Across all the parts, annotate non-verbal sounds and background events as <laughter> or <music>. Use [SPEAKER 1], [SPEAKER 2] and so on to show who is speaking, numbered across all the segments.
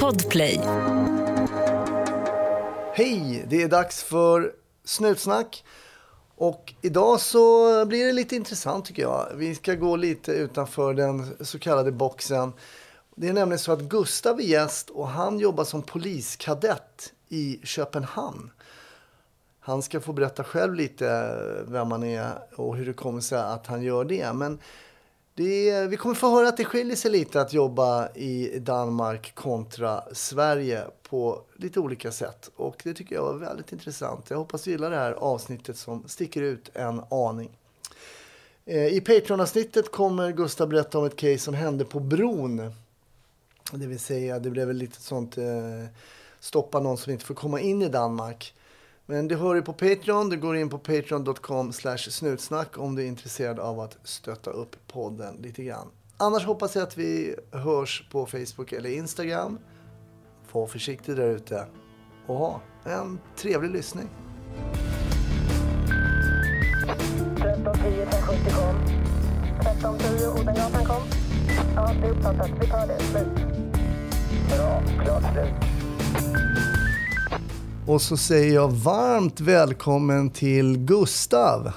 [SPEAKER 1] Podplay.
[SPEAKER 2] Hej, det är dags för Snutsnack. Och idag så blir det lite intressant tycker jag. Vi ska gå lite utanför den så kallade boxen. Det är nämligen så att Gustav är gäst och han jobbar som poliskadett i Köpenhamn. Han ska få berätta själv lite vem han är och hur det kommer sig att han gör det. Men det är, vi kommer få höra att det skiljer sig lite att jobba i Danmark kontra Sverige på lite olika sätt. Och det tycker jag var väldigt intressant. Jag hoppas du gillar det här avsnittet som sticker ut en aning. Eh, I Patreon-avsnittet kommer Gustav berätta om ett case som hände på bron. Det vill säga, det blev väl lite sånt eh, stoppa någon som inte får komma in i Danmark. Men det hör ju på Patreon. Du går in på patreon.com snutsnack om du är intresserad av att stötta upp podden lite grann. Annars hoppas jag att vi hörs på Facebook eller Instagram. Var försiktig där ute och ha en trevlig lyssning.
[SPEAKER 3] 1310 570 kom. 1310 Odengatan kom. Ja, det är uppfattat. Vi tar det. Slut. Bra. Klart slut.
[SPEAKER 2] Och så säger jag varmt välkommen till Gustav.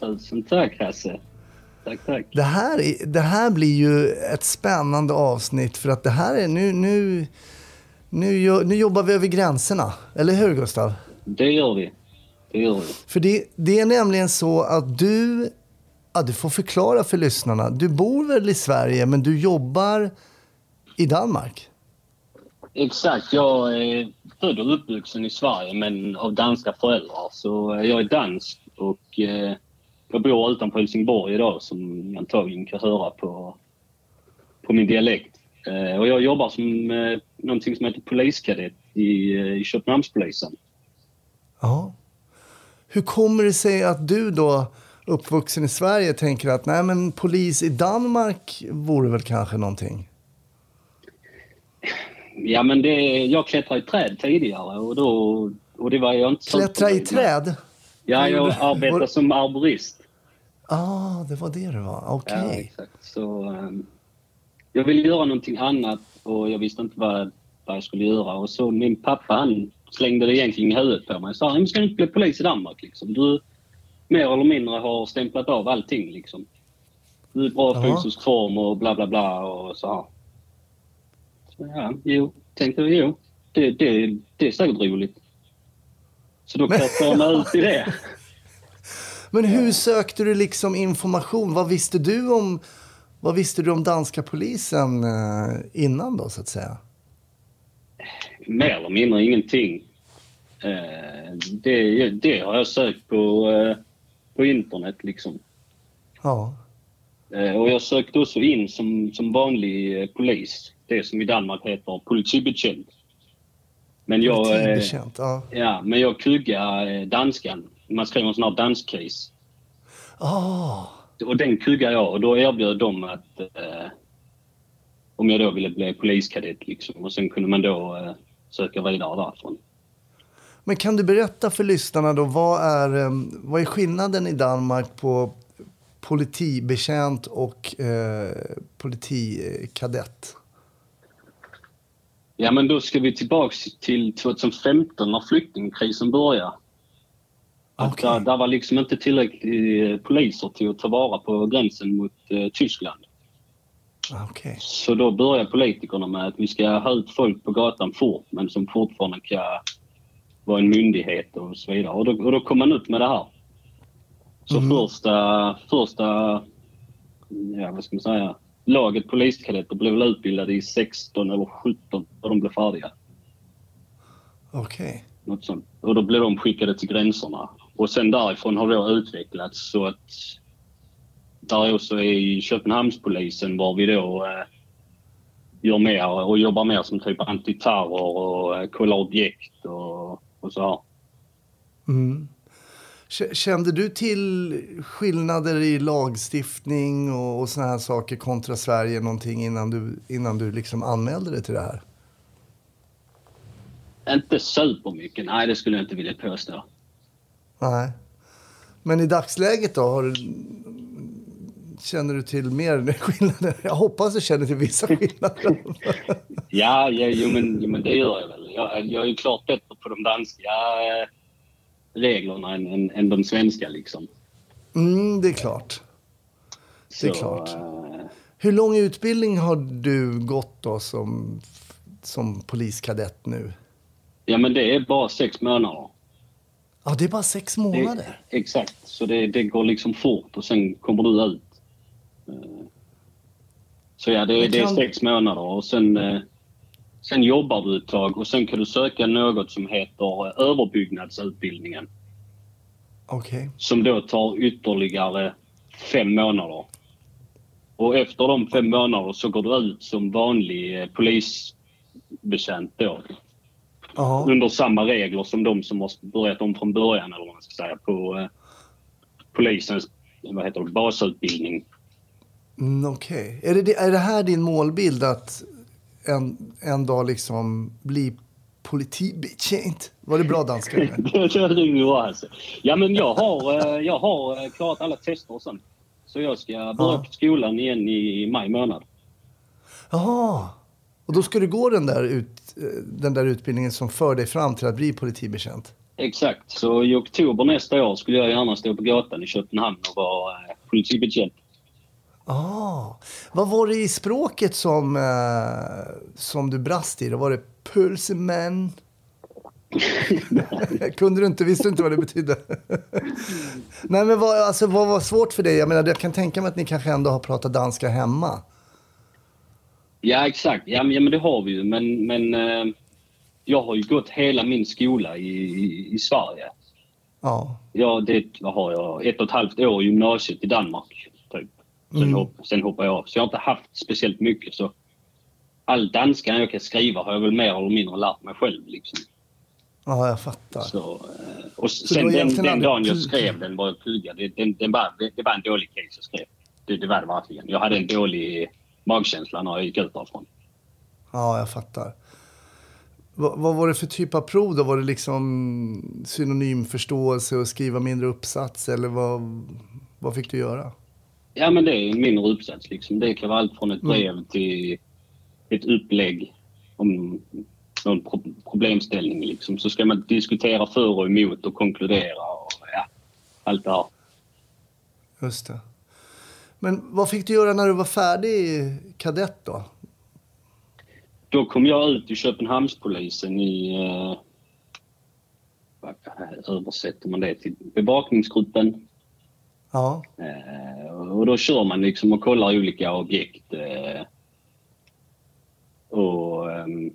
[SPEAKER 4] Tusen tack Hasse. Tack, tack.
[SPEAKER 2] Det här, är- det här blir ju ett spännande avsnitt för att det här är nu, nu, nu, nu jobbar vi över gränserna. Eller hur Gustav?
[SPEAKER 4] Det gör vi. Det gör vi.
[SPEAKER 2] För det, det är nämligen så att du, ja, du får förklara för lyssnarna. Du bor väl i Sverige men du jobbar i Danmark?
[SPEAKER 4] Exakt. Jag eh, är född och uppvuxen i Sverige men av danska föräldrar. Så eh, jag är dansk och eh, jag bor utanför Helsingborg idag som ni antagligen kan höra på, på min dialekt. Eh, och jag jobbar som eh, någonting som heter poliskadett i, eh, i Köpenhamnspolisen.
[SPEAKER 2] Ja. Hur kommer det sig att du då, uppvuxen i Sverige, tänker att nej men polis i Danmark vore väl kanske någonting?
[SPEAKER 4] Ja men det, jag klättrade i träd tidigare och då och det var jag inte
[SPEAKER 2] Klättra i träd?
[SPEAKER 4] Ja, jag
[SPEAKER 2] var-
[SPEAKER 4] som arborist.
[SPEAKER 2] Ah, det var det det var. Okej.
[SPEAKER 4] Ja, exakt. Så, ehm, jag ville göra någonting annat och jag visste inte vad, vad jag skulle göra. Och så min pappa han slängde det egentligen i huvudet på mig. Han sa, "Men ska du inte bli polis i Danmark liksom? Du mer eller mindre har stämplat av allting liksom. Du är i bra
[SPEAKER 2] Ja.
[SPEAKER 4] fysisk form och bla bla bla och. Så ja, jo, tänkte jag, jo. Det, det, det är säkert roligt. Så då kastade jag mig ut i det. <laughs>
[SPEAKER 2] Men hur sökte du liksom information? Vad visste du om, vad visste du om danska polisen eh, innan då, så att säga?
[SPEAKER 4] mer eller mindre ingenting. Eh, det, det har jag sökt på, eh, på internet liksom.
[SPEAKER 2] Ja.
[SPEAKER 4] Eh, och jag sökte också in som, som vanlig eh, polis. Det som i Danmark heter politibetjänt. Men jag, eh,
[SPEAKER 2] Politibekänt, ja.
[SPEAKER 4] ja, men jag kuggade danskan. Man skriver en sån här dansk-case.
[SPEAKER 2] Ah,
[SPEAKER 4] Och den kuggade jag och då erbjöd de att eh, om jag då ville bli poliskadett liksom. Och sen kunde man då eh, söka vidare därifrån.
[SPEAKER 2] Men kan du berätta för lyssnarna då, vad är, vad är skillnaden i Danmark på politibekänt och eh, politikadett?
[SPEAKER 4] Ja, men då ska vi tillbaks till 2015 när flyktingkrisen började. Att
[SPEAKER 2] Okej.
[SPEAKER 4] där, där var liksom inte tillräckligt eh, poliser till att ta vara på gränsen mot eh, Tyskland.
[SPEAKER 2] Okej.
[SPEAKER 4] Så då började politikerna med att vi ska ha ut folk på gatan fort men som fortfarande kan vara en myndighet och så vidare. Och då, och då kom man ut med det här. Så första, första, ja vad ska man säga, laget poliskadetter blev väl utbildade i 16 eller 17 och de blev färdiga.
[SPEAKER 2] Okej.
[SPEAKER 4] Något sånt. Och då blev de skickade till gränserna. Och sen därifrån har det utvecklats så att där också i Köpenhamnspolisen var vi då eh, gör mer och jobbar mer som typ antiterror och eh, kolla objekt och, och så här.
[SPEAKER 2] Mm. Kände du till skillnader i lagstiftning och, och såna här saker kontra Sverige någonting innan du, innan du liksom anmälde dig till det här?
[SPEAKER 4] Inte supermycket, nej det skulle jag inte vilja påstå.
[SPEAKER 2] Nej. Men i dagsläget då? Har känner du till mer <laughs> skillnader? Jag hoppas du känner till vissa skillnader. <laughs>
[SPEAKER 4] Ja, ja jo, men, jo, men det gör jag väl. Jag, jag är ju klart bättre på de danska eh, reglerna än, än, än de svenska liksom.
[SPEAKER 2] Mm, det är klart. Det är klart.
[SPEAKER 4] eh,
[SPEAKER 2] Hur lång utbildning har du gått då som, som poliskadett nu?
[SPEAKER 4] Ja, men det är bara sex månader.
[SPEAKER 2] Ja, det är bara sex månader.
[SPEAKER 4] Det, exakt, så det, det går liksom fort och sen kommer du ut. Eh, Så ja, det, det är sex månader och sen, eh, sen jobbar du ett tag och sen kan du söka något som heter eh, överbyggnadsutbildningen.
[SPEAKER 2] Okej.
[SPEAKER 4] Som då tar ytterligare fem månader. Och efter de fem månader så går du ut som vanlig eh, polisbetjänt då.
[SPEAKER 2] Ja.
[SPEAKER 4] Under samma regler som de som har börjat om från början eller vad man ska säga på eh, polisens vad heter det, basutbildning.
[SPEAKER 2] Mm, Okej. Är, det, är det här din målbild att en, en dag liksom bli politibetjänt? Var det bra danska? <laughs>
[SPEAKER 4] Det kör du ju alltså. Ja men jag har, eh, jag har eh, klarat alla tester och sånt. Så jag ska börja
[SPEAKER 2] Ja.
[SPEAKER 4] på skolan igen i maj månad.
[SPEAKER 2] Jaha. Och då ska du gå den där, ut, eh, den där utbildningen som för dig fram till att bli politibetjänt?
[SPEAKER 4] Exakt. Så i oktober nästa år skulle jag gärna stå på gatan i Köpenhamn och vara politibetjänt.
[SPEAKER 2] Ah. Vad var det i språket som, eh, som du brast i? Då var det pulseman? <laughs> Kunde du inte, visste du inte vad det betydde? Nej, men vad, alltså, vad var svårt för dig? Jag menar, jag kan tänka mig att ni kanske ändå har pratat danska hemma.
[SPEAKER 4] Ja exakt. Ja men, ja, men det har vi ju. Men, men eh, jag har ju gått hela min skola i, i, i Sverige.
[SPEAKER 2] Ja.
[SPEAKER 4] Ja, det vad har jag? Ett och ett halvt år i gymnasiet i Danmark. Sen,
[SPEAKER 2] Mm.
[SPEAKER 4] hopp, sen hoppade jag av. Så jag har inte haft speciellt mycket. Så all danska jag kan skriva har jag väl mer eller mindre lärt mig själv. Liksom.
[SPEAKER 2] ja, jag fattar.
[SPEAKER 4] Så, eh, och sen den, den
[SPEAKER 2] aldrig
[SPEAKER 4] dagen jag skrev den var jag pluggade. Den, den var, det, det var en dålig case jag skrev. Det, det var det verkligen. Jag hade en dålig magkänsla när jag gick ut därifrån.
[SPEAKER 2] Ja, jag fattar. Vad, vad var det för typ av prov då? Var det liksom synonymförståelse och skriva mindre uppsats? Eller vad, vad fick du göra?
[SPEAKER 4] Ja, men det är en mindre uppsats. Liksom. Det kan vara allt från ett
[SPEAKER 2] Mm.
[SPEAKER 4] brev till ett upplägg om någon pro problemställning. Liksom. Så ska man diskutera för och emot och konkludera och ja, allt det här.
[SPEAKER 2] Just det. Men vad fick du göra när du var färdig kadett då?
[SPEAKER 4] Då kom jag ut i Köpenhamnspolisen i... Eh, vad översätter man det till? Bevakningsgruppen.
[SPEAKER 2] Ja,
[SPEAKER 4] Eh, och då kör man liksom och kollar olika objekt. Eh, och ehm,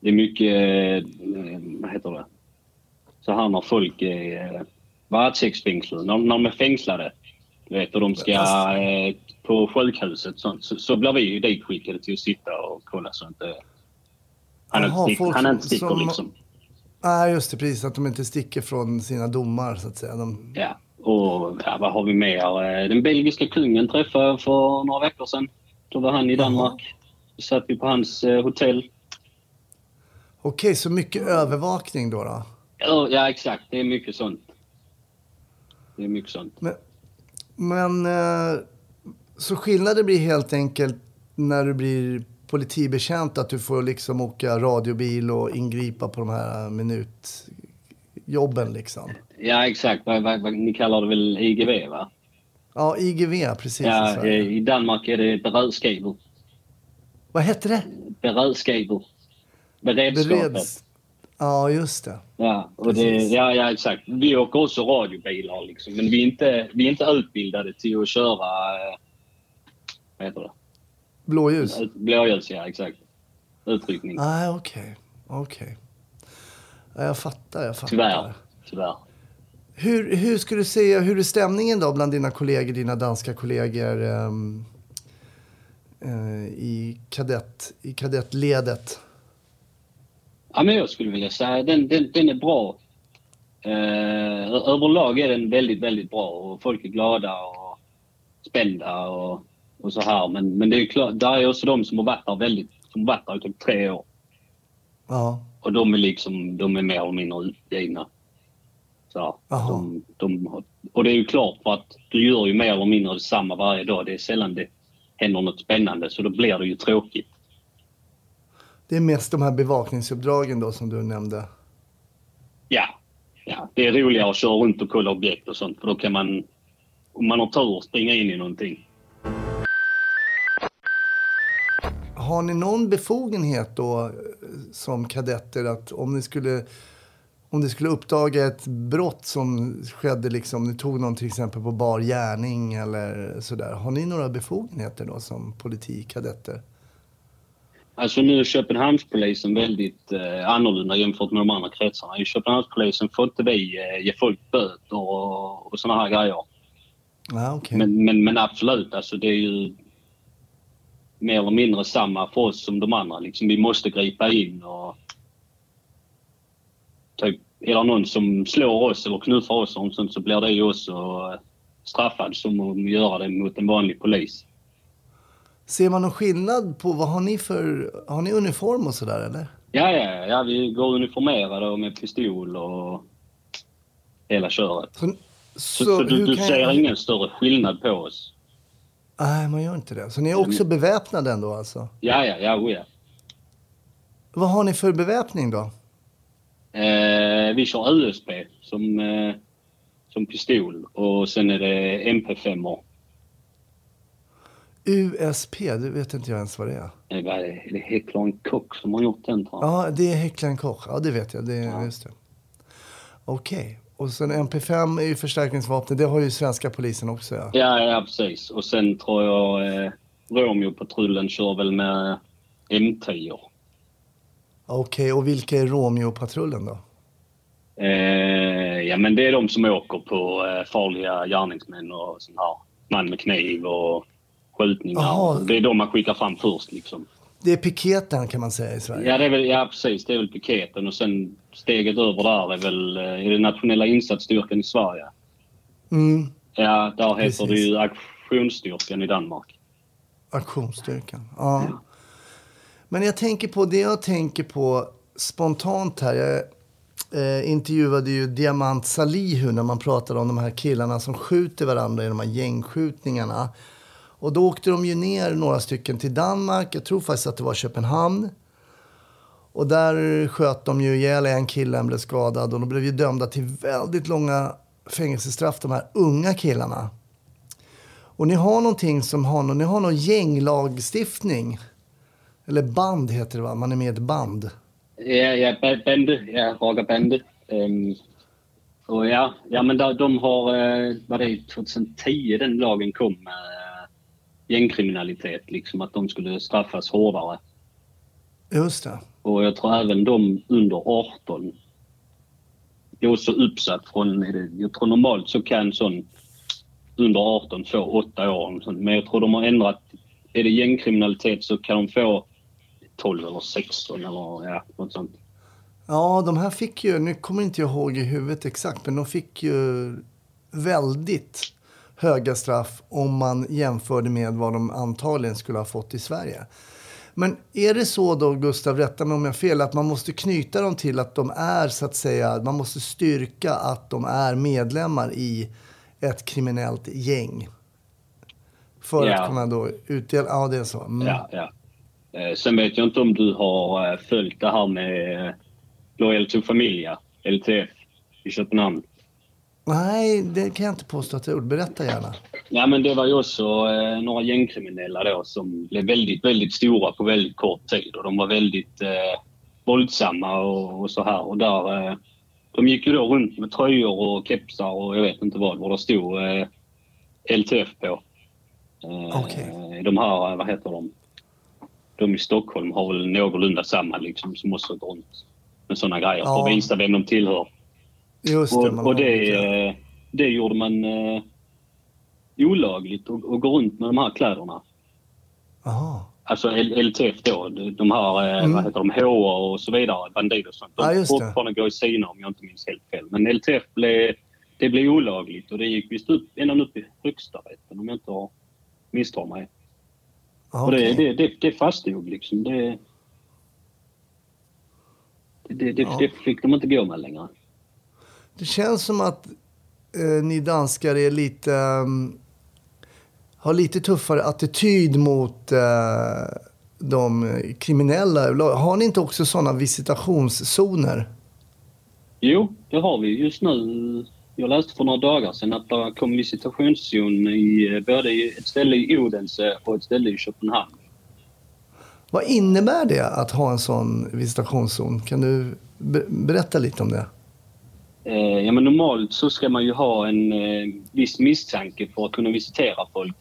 [SPEAKER 4] det är mycket, eh, vad heter det? Så här när folk är varetektsfängslade, när, när de är fängslade. Du vet, och de ska på sjukhuset sånt, så, så blir vi ju ditskickade till att sitta och kolla så inte han
[SPEAKER 2] Jaha,
[SPEAKER 4] inte
[SPEAKER 2] folk
[SPEAKER 4] han inte sticker
[SPEAKER 2] som-
[SPEAKER 4] liksom.
[SPEAKER 2] Nej, just det, precis. Att de inte sticker från sina domar, så att säga. De...
[SPEAKER 4] Ja. Och ja, vad har vi mer? Eh, Den belgiska kungen träffade jag för några veckor sedan. Då var han i Danmark. Då satt vi på hans eh, hotell.
[SPEAKER 2] Okej, så mycket övervakning då? då.
[SPEAKER 4] Ja, ja, exakt. Det är mycket sånt. Det är mycket sånt.
[SPEAKER 2] Men, men eh, så skillnaden blir helt enkelt när du blir politibetjänt att du får liksom åka radiobil och ingripa på de här minutjobben liksom.
[SPEAKER 4] Ja, exakt. Ni kallar det väl IGV, va?
[SPEAKER 2] Ja, IGV precis. i
[SPEAKER 4] Ja, I Danmark är det beredskaper.
[SPEAKER 2] Vad hette det?
[SPEAKER 4] Beredskaper. Beredskapet.
[SPEAKER 2] Bereds... Ja, just det.
[SPEAKER 4] Ja, och det, ja, ja, exakt. Vi åker också radiobilar, liksom, men vi är, inte, vi är inte utbildade till att köra... eh, Vad heter det?
[SPEAKER 2] Blåljus?
[SPEAKER 4] Blåljus, ja exakt. Utryckning.
[SPEAKER 2] Nej, okej. Okej. Ja, jag fattar, jag fattar.
[SPEAKER 4] Tyvärr. Tyvärr.
[SPEAKER 2] Hur, hur skulle du säga, hur är stämningen då bland dina kollegor, dina danska kollegor ehm, eh, i, kadett, i kadettledet?
[SPEAKER 4] Ja, men jag skulle vilja säga den, den, den är bra. Eh, överlag är den väldigt, väldigt bra och folk är glada och spända och, och så här. Men, men det är klart, där är också de som har varit där väldigt, som har varit där i typ tre år.
[SPEAKER 2] Ja,
[SPEAKER 4] Och de är liksom, de är mer eller mindre utgivna. Så de, de, och det är ju klart för att du gör ju mer eller mindre detsamma varje dag. Det är sällan det händer något spännande så då blir det ju tråkigt.
[SPEAKER 2] Det är mest de här bevakningsuppdragen då som du nämnde.
[SPEAKER 4] Ja, ja, det är roligare att köra runt och kolla objekt och sånt för då kan man, om man har tur, springa in i någonting.
[SPEAKER 2] Har ni någon befogenhet då eh, som kadetter att om ni skulle om det skulle uppdaga ett brott som skedde, liksom, ni tog någon till exempel på bar gärning eller sådär. Har ni några befogenheter då som politikadetter?
[SPEAKER 4] Alltså nu är Köpenhamnspolisen väldigt eh, annorlunda jämfört med de andra kretsarna. I Köpenhamnspolisen får inte vi eh, ge folk böter och, och såna här grejer.
[SPEAKER 2] Ja, okej.
[SPEAKER 4] Men, men, men absolut, alltså det är ju mer eller mindre samma för oss som de andra. Liksom, vi måste gripa in och... Typ, är det någon som slår oss eller knuffar oss och sånt så blir det ju också eh, straffad som att göra det mot en vanlig polis.
[SPEAKER 2] Ser man någon skillnad på, vad har ni för, har ni uniform och sådär eller?
[SPEAKER 4] Ja, ja, ja, vi går uniformerade och med pistol och hela köret.
[SPEAKER 2] Så,
[SPEAKER 4] Så, så, du, du ser
[SPEAKER 2] jag-
[SPEAKER 4] ingen större skillnad på oss?
[SPEAKER 2] Nej, man gör inte det. Så ni är också beväpnade ändå alltså?
[SPEAKER 4] Ja, ja, ja, oh ja.
[SPEAKER 2] Vad har ni för beväpning då?
[SPEAKER 4] Eh, vi kör USP som, eh, som pistol och sen är det MP5. -or.
[SPEAKER 2] USP, det vet inte jag ens vad det är.
[SPEAKER 4] Vad är det? Är det Heckler and Koch som har gjort den?
[SPEAKER 2] Ja, det är Heckler Koch. Ja, det vet jag. Det
[SPEAKER 4] Ja.
[SPEAKER 2] Just det. Okej. Och sen MP5 är ju förstärkningsvapnet. Det har ju svenska polisen också. Ja.
[SPEAKER 4] Ja, ja, precis. Och sen tror jag eh, Romeo-patrullen kör väl med M10.
[SPEAKER 2] Okej, och vilka är Romeo-patrullen då?
[SPEAKER 4] Eh, ja, men det är de som åker på eh, farliga gärningsmän och sån här man med kniv och skjutningar.
[SPEAKER 2] Jaha.
[SPEAKER 4] Det är de man skickar fram först liksom.
[SPEAKER 2] Det är piketen kan man säga i Sverige.
[SPEAKER 4] Ja, det är väl, ja precis. Det är väl piketen och sen steget över där är väl eh, är det nationella insatsstyrkan i Sverige.
[SPEAKER 2] Mm,
[SPEAKER 4] Ja, där heter
[SPEAKER 2] Precis.
[SPEAKER 4] det ju aktionsstyrkan i Danmark.
[SPEAKER 2] aktionsstyrkan. Ja. Men jag tänker på, det jag tänker på spontant här. Jag eh, intervjuade ju Diamant Salihu när man pratade om de här killarna som skjuter varandra i de här gängskjutningarna. Och då åkte de ju ner några stycken till Danmark. Jag tror faktiskt att det var Köpenhamn. Och där sköt de ju ihjäl en kille, en blev skadad. Och de blev ju dömda till väldigt långa fängelsestraff, de här unga killarna. Och ni har någonting som har, någon- ni har någon gänglagstiftning. Eller band heter det va? Man är med i ett band.
[SPEAKER 4] Ja, ja, Ba- Bände. Ja, Raga Bände. Ehm, och ja, ja, men där, de har... Eh, var det 2010 den lagen kom med eh, gängkriminalitet, liksom att de skulle straffas hårdare.
[SPEAKER 2] Just det.
[SPEAKER 4] Och jag tror även de under 18 är också uppsatt från... Jag tror normalt så kan sån under 18 få åtta år. Men jag tror de har ändrat. Är det gängkriminalitet så kan de få 12 eller 16 eller ja, något sånt.
[SPEAKER 2] Ja, de här fick ju, nu kommer inte jag ihåg i huvudet exakt, men de fick ju väldigt höga straff om man jämförde med vad de antagligen skulle ha fått i Sverige. Men är det så då, Gustav, rätta mig om jag har fel, att man måste knyta dem till att de är så att säga, man måste styrka att de är medlemmar i ett kriminellt gäng? För
[SPEAKER 4] Ja.
[SPEAKER 2] att kunna då utdela, ja det är så. Mm.
[SPEAKER 4] Ja, ja. Eh, sen vet jag inte om du har eh, följt det här med eh, Loyal to Familia, LTF, i Köpenhamn.
[SPEAKER 2] Nej, det kan jag inte påstå att jag gjort. Berätta gärna.
[SPEAKER 4] Ja, men det var ju också eh, några gängkriminella då som blev väldigt, väldigt stora på väldigt kort tid och de var väldigt eh, våldsamma och, och så här. Och där, eh, de gick ju då runt med tröjor och kepsar och jag vet inte vad, vad det stod eh, LTF på. Eh,
[SPEAKER 2] Okej.
[SPEAKER 4] De här, vad heter de? De i Stockholm har väl någorlunda samma liksom som också går runt med sådana grejer för
[SPEAKER 2] Ja.
[SPEAKER 4] att visa vem de tillhör.
[SPEAKER 2] Just det.
[SPEAKER 4] Och, och
[SPEAKER 2] har
[SPEAKER 4] det, eh, det gjorde man eh, olagligt att att gå runt med de här kläderna.
[SPEAKER 2] Jaha.
[SPEAKER 4] Alltså LTF då, de här, eh,
[SPEAKER 2] Mm.
[SPEAKER 4] vad heter de, HA och så vidare, Bandit och sånt. De
[SPEAKER 2] det.
[SPEAKER 4] fortfarande gå i sina om jag inte minns helt fel. Men LTF blev, det blev olagligt och det gick visst upp, ända upp i högsta rätten om jag inte har misstar mig.
[SPEAKER 2] Ja,
[SPEAKER 4] Och det, det, det, det faststod liksom. Det, det, det,
[SPEAKER 2] Ja.
[SPEAKER 4] det fick de inte gå med längre.
[SPEAKER 2] Det känns som att eh, ni danskar är lite... mm, har lite tuffare attityd mot eh, de kriminella. Har ni inte också sådana visitationszoner?
[SPEAKER 4] Jo, det har vi. Just nu, jag läste för några dagar sedan att det kom visitationszon i eh, både ett ställe i Odense och ett ställe i Köpenhamn.
[SPEAKER 2] Vad innebär det att ha en sån visitationszon? Kan du be- berätta lite om det?
[SPEAKER 4] Eh, ja, men normalt så ska man ju ha en eh, viss misstanke för att kunna visitera folk.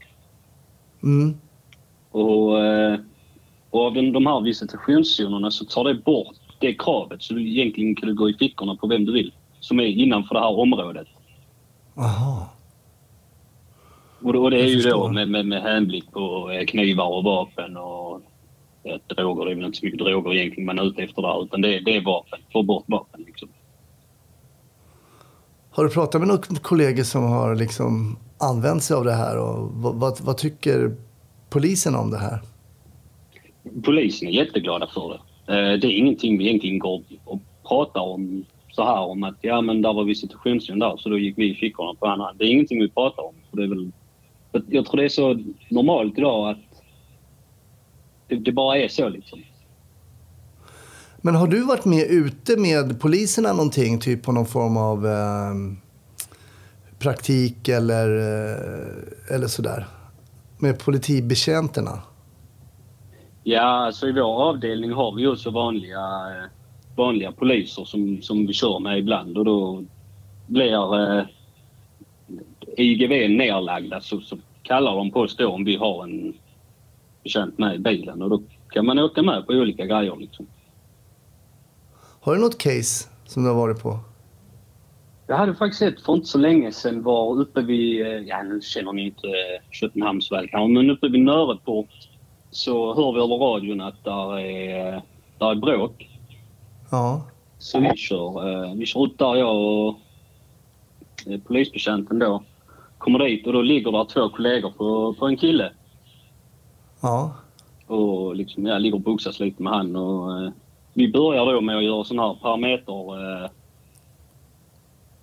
[SPEAKER 2] Mm.
[SPEAKER 4] Och, eh, och av den, de här visitationszonerna så tar det bort det kravet. Så du egentligen kan du gå i fickorna på vem du vill som är innanför det här området.
[SPEAKER 2] Aha.
[SPEAKER 4] Och det, och det är ju då med, med, med hänblick på eh, knivar och vapen och ja, droger. Det är väl inte så mycket droger egentligen man är ute efter där utan det, det är vapen. Få bort vapen liksom.
[SPEAKER 2] Har du pratat med några kollegor som har liksom använt sig av det här? Och vad, vad, vad tycker polisen om det här?
[SPEAKER 4] Polisen är jätteglada för det. Eh, Det är ingenting vi egentligen går och pratar om så här om att ja men där var visitationszon där så då gick vi i fickorna på andra. Det är ingenting vi pratar om. För det är väl, jag- jag tror det är så normalt idag att det, det bara är så liksom.
[SPEAKER 2] Men har du varit med ute med poliserna någonting? Typ på någon form av eh, praktik eller, eh, eller sådär? Med politibetjänterna?
[SPEAKER 4] Ja, alltså i vår avdelning har vi också vanliga, eh, vanliga poliser som, som vi kör med ibland och då blir eh, IGV nerlagda så, så kallar de på oss då om vi har en betjänt med i bilen och då kan man åka med på olika grejer liksom.
[SPEAKER 2] Har du något case som du har varit på?
[SPEAKER 4] Jag hade faktiskt ett för inte så länge sedan var uppe vid, eh, ja nu känner ni inte eh, Köpenhamns väl men uppe vid Nörreport så hör vi över radion att där är, där är bråk.
[SPEAKER 2] Ja.
[SPEAKER 4] Så vi kör, eh, vi kör ut där jag och eh, polisbetjänten då. Kommer dit och då ligger där två kollegor på, på en kille.
[SPEAKER 2] Ja.
[SPEAKER 4] Och liksom, jag ligger och boxas lite med han och eh, vi börjar då med att göra sån här parameter... Eh,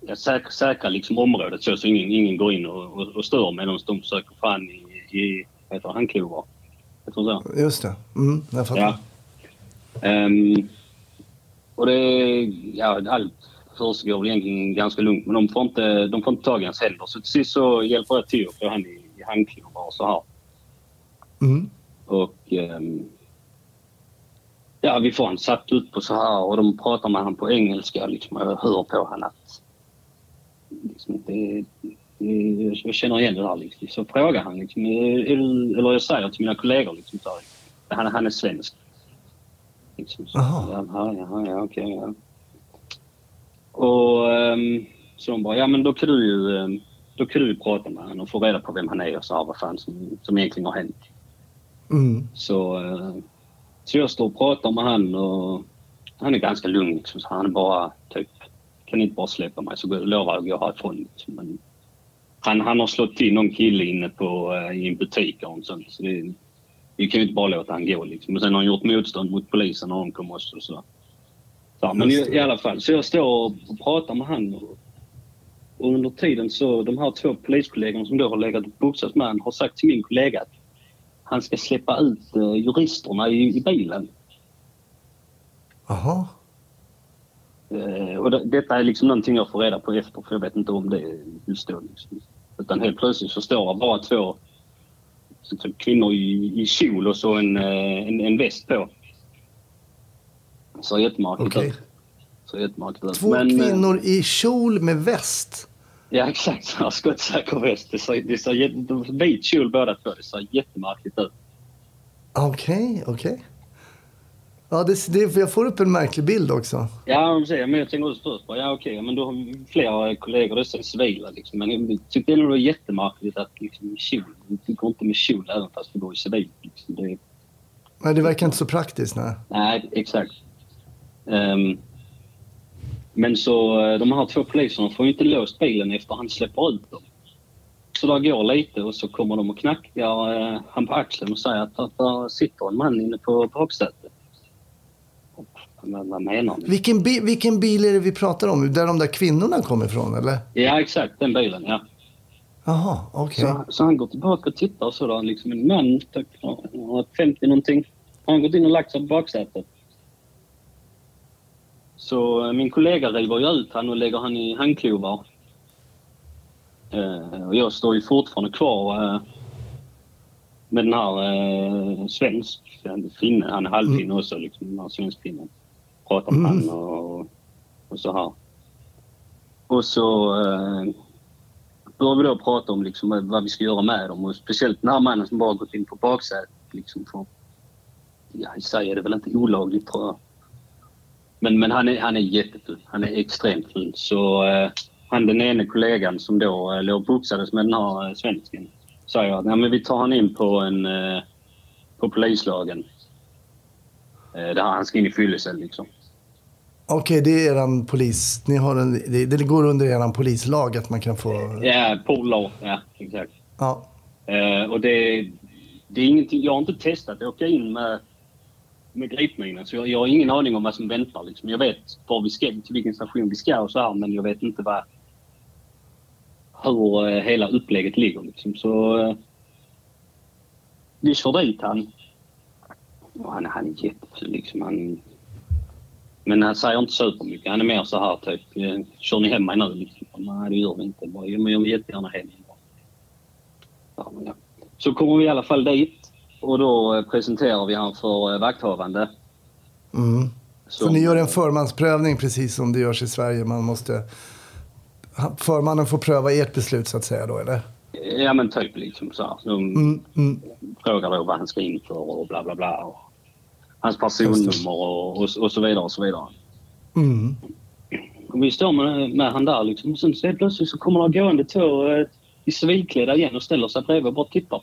[SPEAKER 4] ja, säkra, säkra liksom området så, så ingen, ingen går in och, och, och stör medan de försöker få han i, i vad heter det, handklovar. Så.
[SPEAKER 2] Just det. Mm, jag fattar.
[SPEAKER 4] Ja. Ehm, och det... Ja, allt försiggår egentligen ganska lugnt men de får inte, de får inte tag i hans händer. Så till sist så hjälper jag till att få han i, i handklovar och så här.
[SPEAKER 2] Mm.
[SPEAKER 4] Och... ehm, ja, vi får han satt upp och så här och de pratar med han på engelska liksom. och Jag hör på han att... Liksom, det, det, jag känner igen det där liksom. Så frågar han liksom, är du, eller jag säger till mina kollegor liksom här, han, han är svensk. Liksom, så,
[SPEAKER 2] Aha.
[SPEAKER 4] Jaha, jaha, ja, okej. ja. Och ehm, så de bara, ja men då kan du ju ehm, då kan du prata med honom och få reda på vem han är och så här, vad fan som, som egentligen har hänt.
[SPEAKER 2] Mm.
[SPEAKER 4] Så, eh, så jag står och pratar med han och han är ganska lugn liksom. Så han är bara typ, kan inte bara släppa mig så lovar jag att gå härifrån. Liksom. Men han, han har slått till någon kille inne på, eh, i en butik och sånt. Så det, vi kan ju inte bara låta han gå liksom. Och sen har han gjort motstånd mot polisen och de kom också. Så. Så, men i, i alla fall, så jag står och pratar med han och, och under tiden så de här två poliskollegorna som då har legat och boxats med han har sagt till min kollega att han ska släppa ut eh, juristerna i, i bilen.
[SPEAKER 2] Jaha.
[SPEAKER 4] Eh, och det, detta är liksom någonting jag får reda på efter för jag vet inte om det är just då. Liksom. Utan helt plötsligt så står det bara två kvinnor i, i kjol och så en, eh, en, en väst på. Så jättemärkligt. Så ut.
[SPEAKER 2] Två
[SPEAKER 4] Men, eh,
[SPEAKER 2] kvinnor i kjol med väst.
[SPEAKER 4] Ja exakt, så här skottsäker väst. Det ser, det ser vit kjol båda två. Det ser jättemärkligt ut.
[SPEAKER 2] Okej, okej. Ja, det, det, jag får upp en märklig bild också.
[SPEAKER 4] Ja, men jag tänker också först bara, ja okej, men då har flera kollegor, det är civila liksom. Men jag tyckte ändå det var jättemärkligt att liksom kjol, du går inte med kjol även fast du går i civil. Liksom. Det,
[SPEAKER 2] Nej, det verkar inte så praktiskt. Nej.
[SPEAKER 4] nej, exakt. Ehm, men så eh, de här två poliserna får ju inte låst bilen efter han släpper ut dem. Så där går lite och så kommer de och knackar eh, han på axeln och säger att, att där sitter en man inne på baksätet. Och vad, menar ni?
[SPEAKER 2] Vilken, bi- vilken bil är det vi pratar om? Där de där kvinnorna kommer ifrån, eller?
[SPEAKER 4] Ja, exakt. Den bilen, ja.
[SPEAKER 2] Jaha, okej.
[SPEAKER 4] Så, så han går tillbaka och tittar och sådär. Liksom en man, typ, han var 50 någonting. Han gått in och lagt sig på baksätet. Så eh, min kollega river ju ut han och lägger han i handklovar. Eh, och jag står ju fortfarande kvar eh, med den här eh, svensk, en finne, han är halvfinne också, liksom, den här svenskfinnen. Pratar med
[SPEAKER 2] Mm.
[SPEAKER 4] han och, och så här. Och så eh, börjar vi då prata om liksom vad vi ska göra med dem och speciellt den här mannen som bara gått in på baksätet. Liksom för, ja, i sig är det väl inte olagligt tror jag. Men, men han, är, han är jättefull. Han är extremt full. Så eh, han den ene kollegan som då eh, låg boxades med den här eh, svensken säger att Nej, men vi tar han in på en eh, på polislagen. Eh, där han ska in i fyllecell liksom.
[SPEAKER 2] Okej, det är eran polis... Ni har en, det, det går under eran polislag att man kan få...
[SPEAKER 4] Ja, polar. Ja, exakt.
[SPEAKER 2] Ja.
[SPEAKER 4] Eh, och det, det är ingenting, jag har inte testat att åka in med, med gripminan så jag, jag har ingen aning om vad som väntar. Liksom. Jag vet var vi ska, till vilken station vi ska och så här, men jag vet inte vad, hur eh, hela upplägget ligger. Liksom. Så eh, vi kör dit han. Och han, han är jättefull liksom. Han, men han säger inte supermycket. Han är mer så här typ, eh, kör ni hem mig nu? Liksom. Nej, det gör vi inte. Bara, "Jo, men jag vill jättegärna hem. Ja, ja. Så kommer vi i alla fall dit och då eh, presenterar vi han för eh, vakthavande.
[SPEAKER 2] Mm. Så
[SPEAKER 4] Som-
[SPEAKER 2] ni gör en förmansprövning precis som det görs i Sverige? Man måste... Förmannen får pröva ert beslut så att säga då, eller?
[SPEAKER 4] Ja men typ liksom så här. De
[SPEAKER 2] Mm, mm.
[SPEAKER 4] frågar då vad han ska in för och bla bla bla. Och hans personnummer och, och, och så vidare och så vidare.
[SPEAKER 2] Mm.
[SPEAKER 4] Och vi står med, med han där liksom. Sen så plötsligt så kommer det gående två eh, i civilklädda igen och ställer sig bredvid och bara tittar.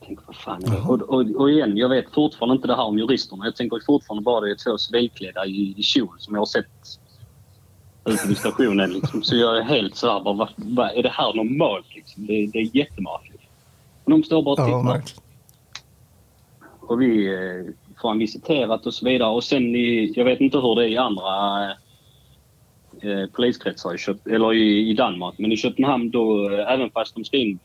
[SPEAKER 4] Jag tänker, vad fan är det? Och, och, och igen, jag vet fortfarande inte det här om juristerna. Jag tänker fortfarande bara det är två civilklädda i, i kjol som jag har sett ute vid stationen. Liksom. Så jag är helt så här, bara, vad, vad, är det här normalt? Liksom? Det, det är jättemärkligt. Och de står bara och
[SPEAKER 2] Ja,
[SPEAKER 4] tittar.
[SPEAKER 2] märkligt.
[SPEAKER 4] Och vi eh, får han visiterat och så vidare. Och sen i, jag vet inte hur det är i andra eh, poliskretsar i, Köp, eller i, i Danmark. Men i Köpenhamn då, eh, även fast de ska in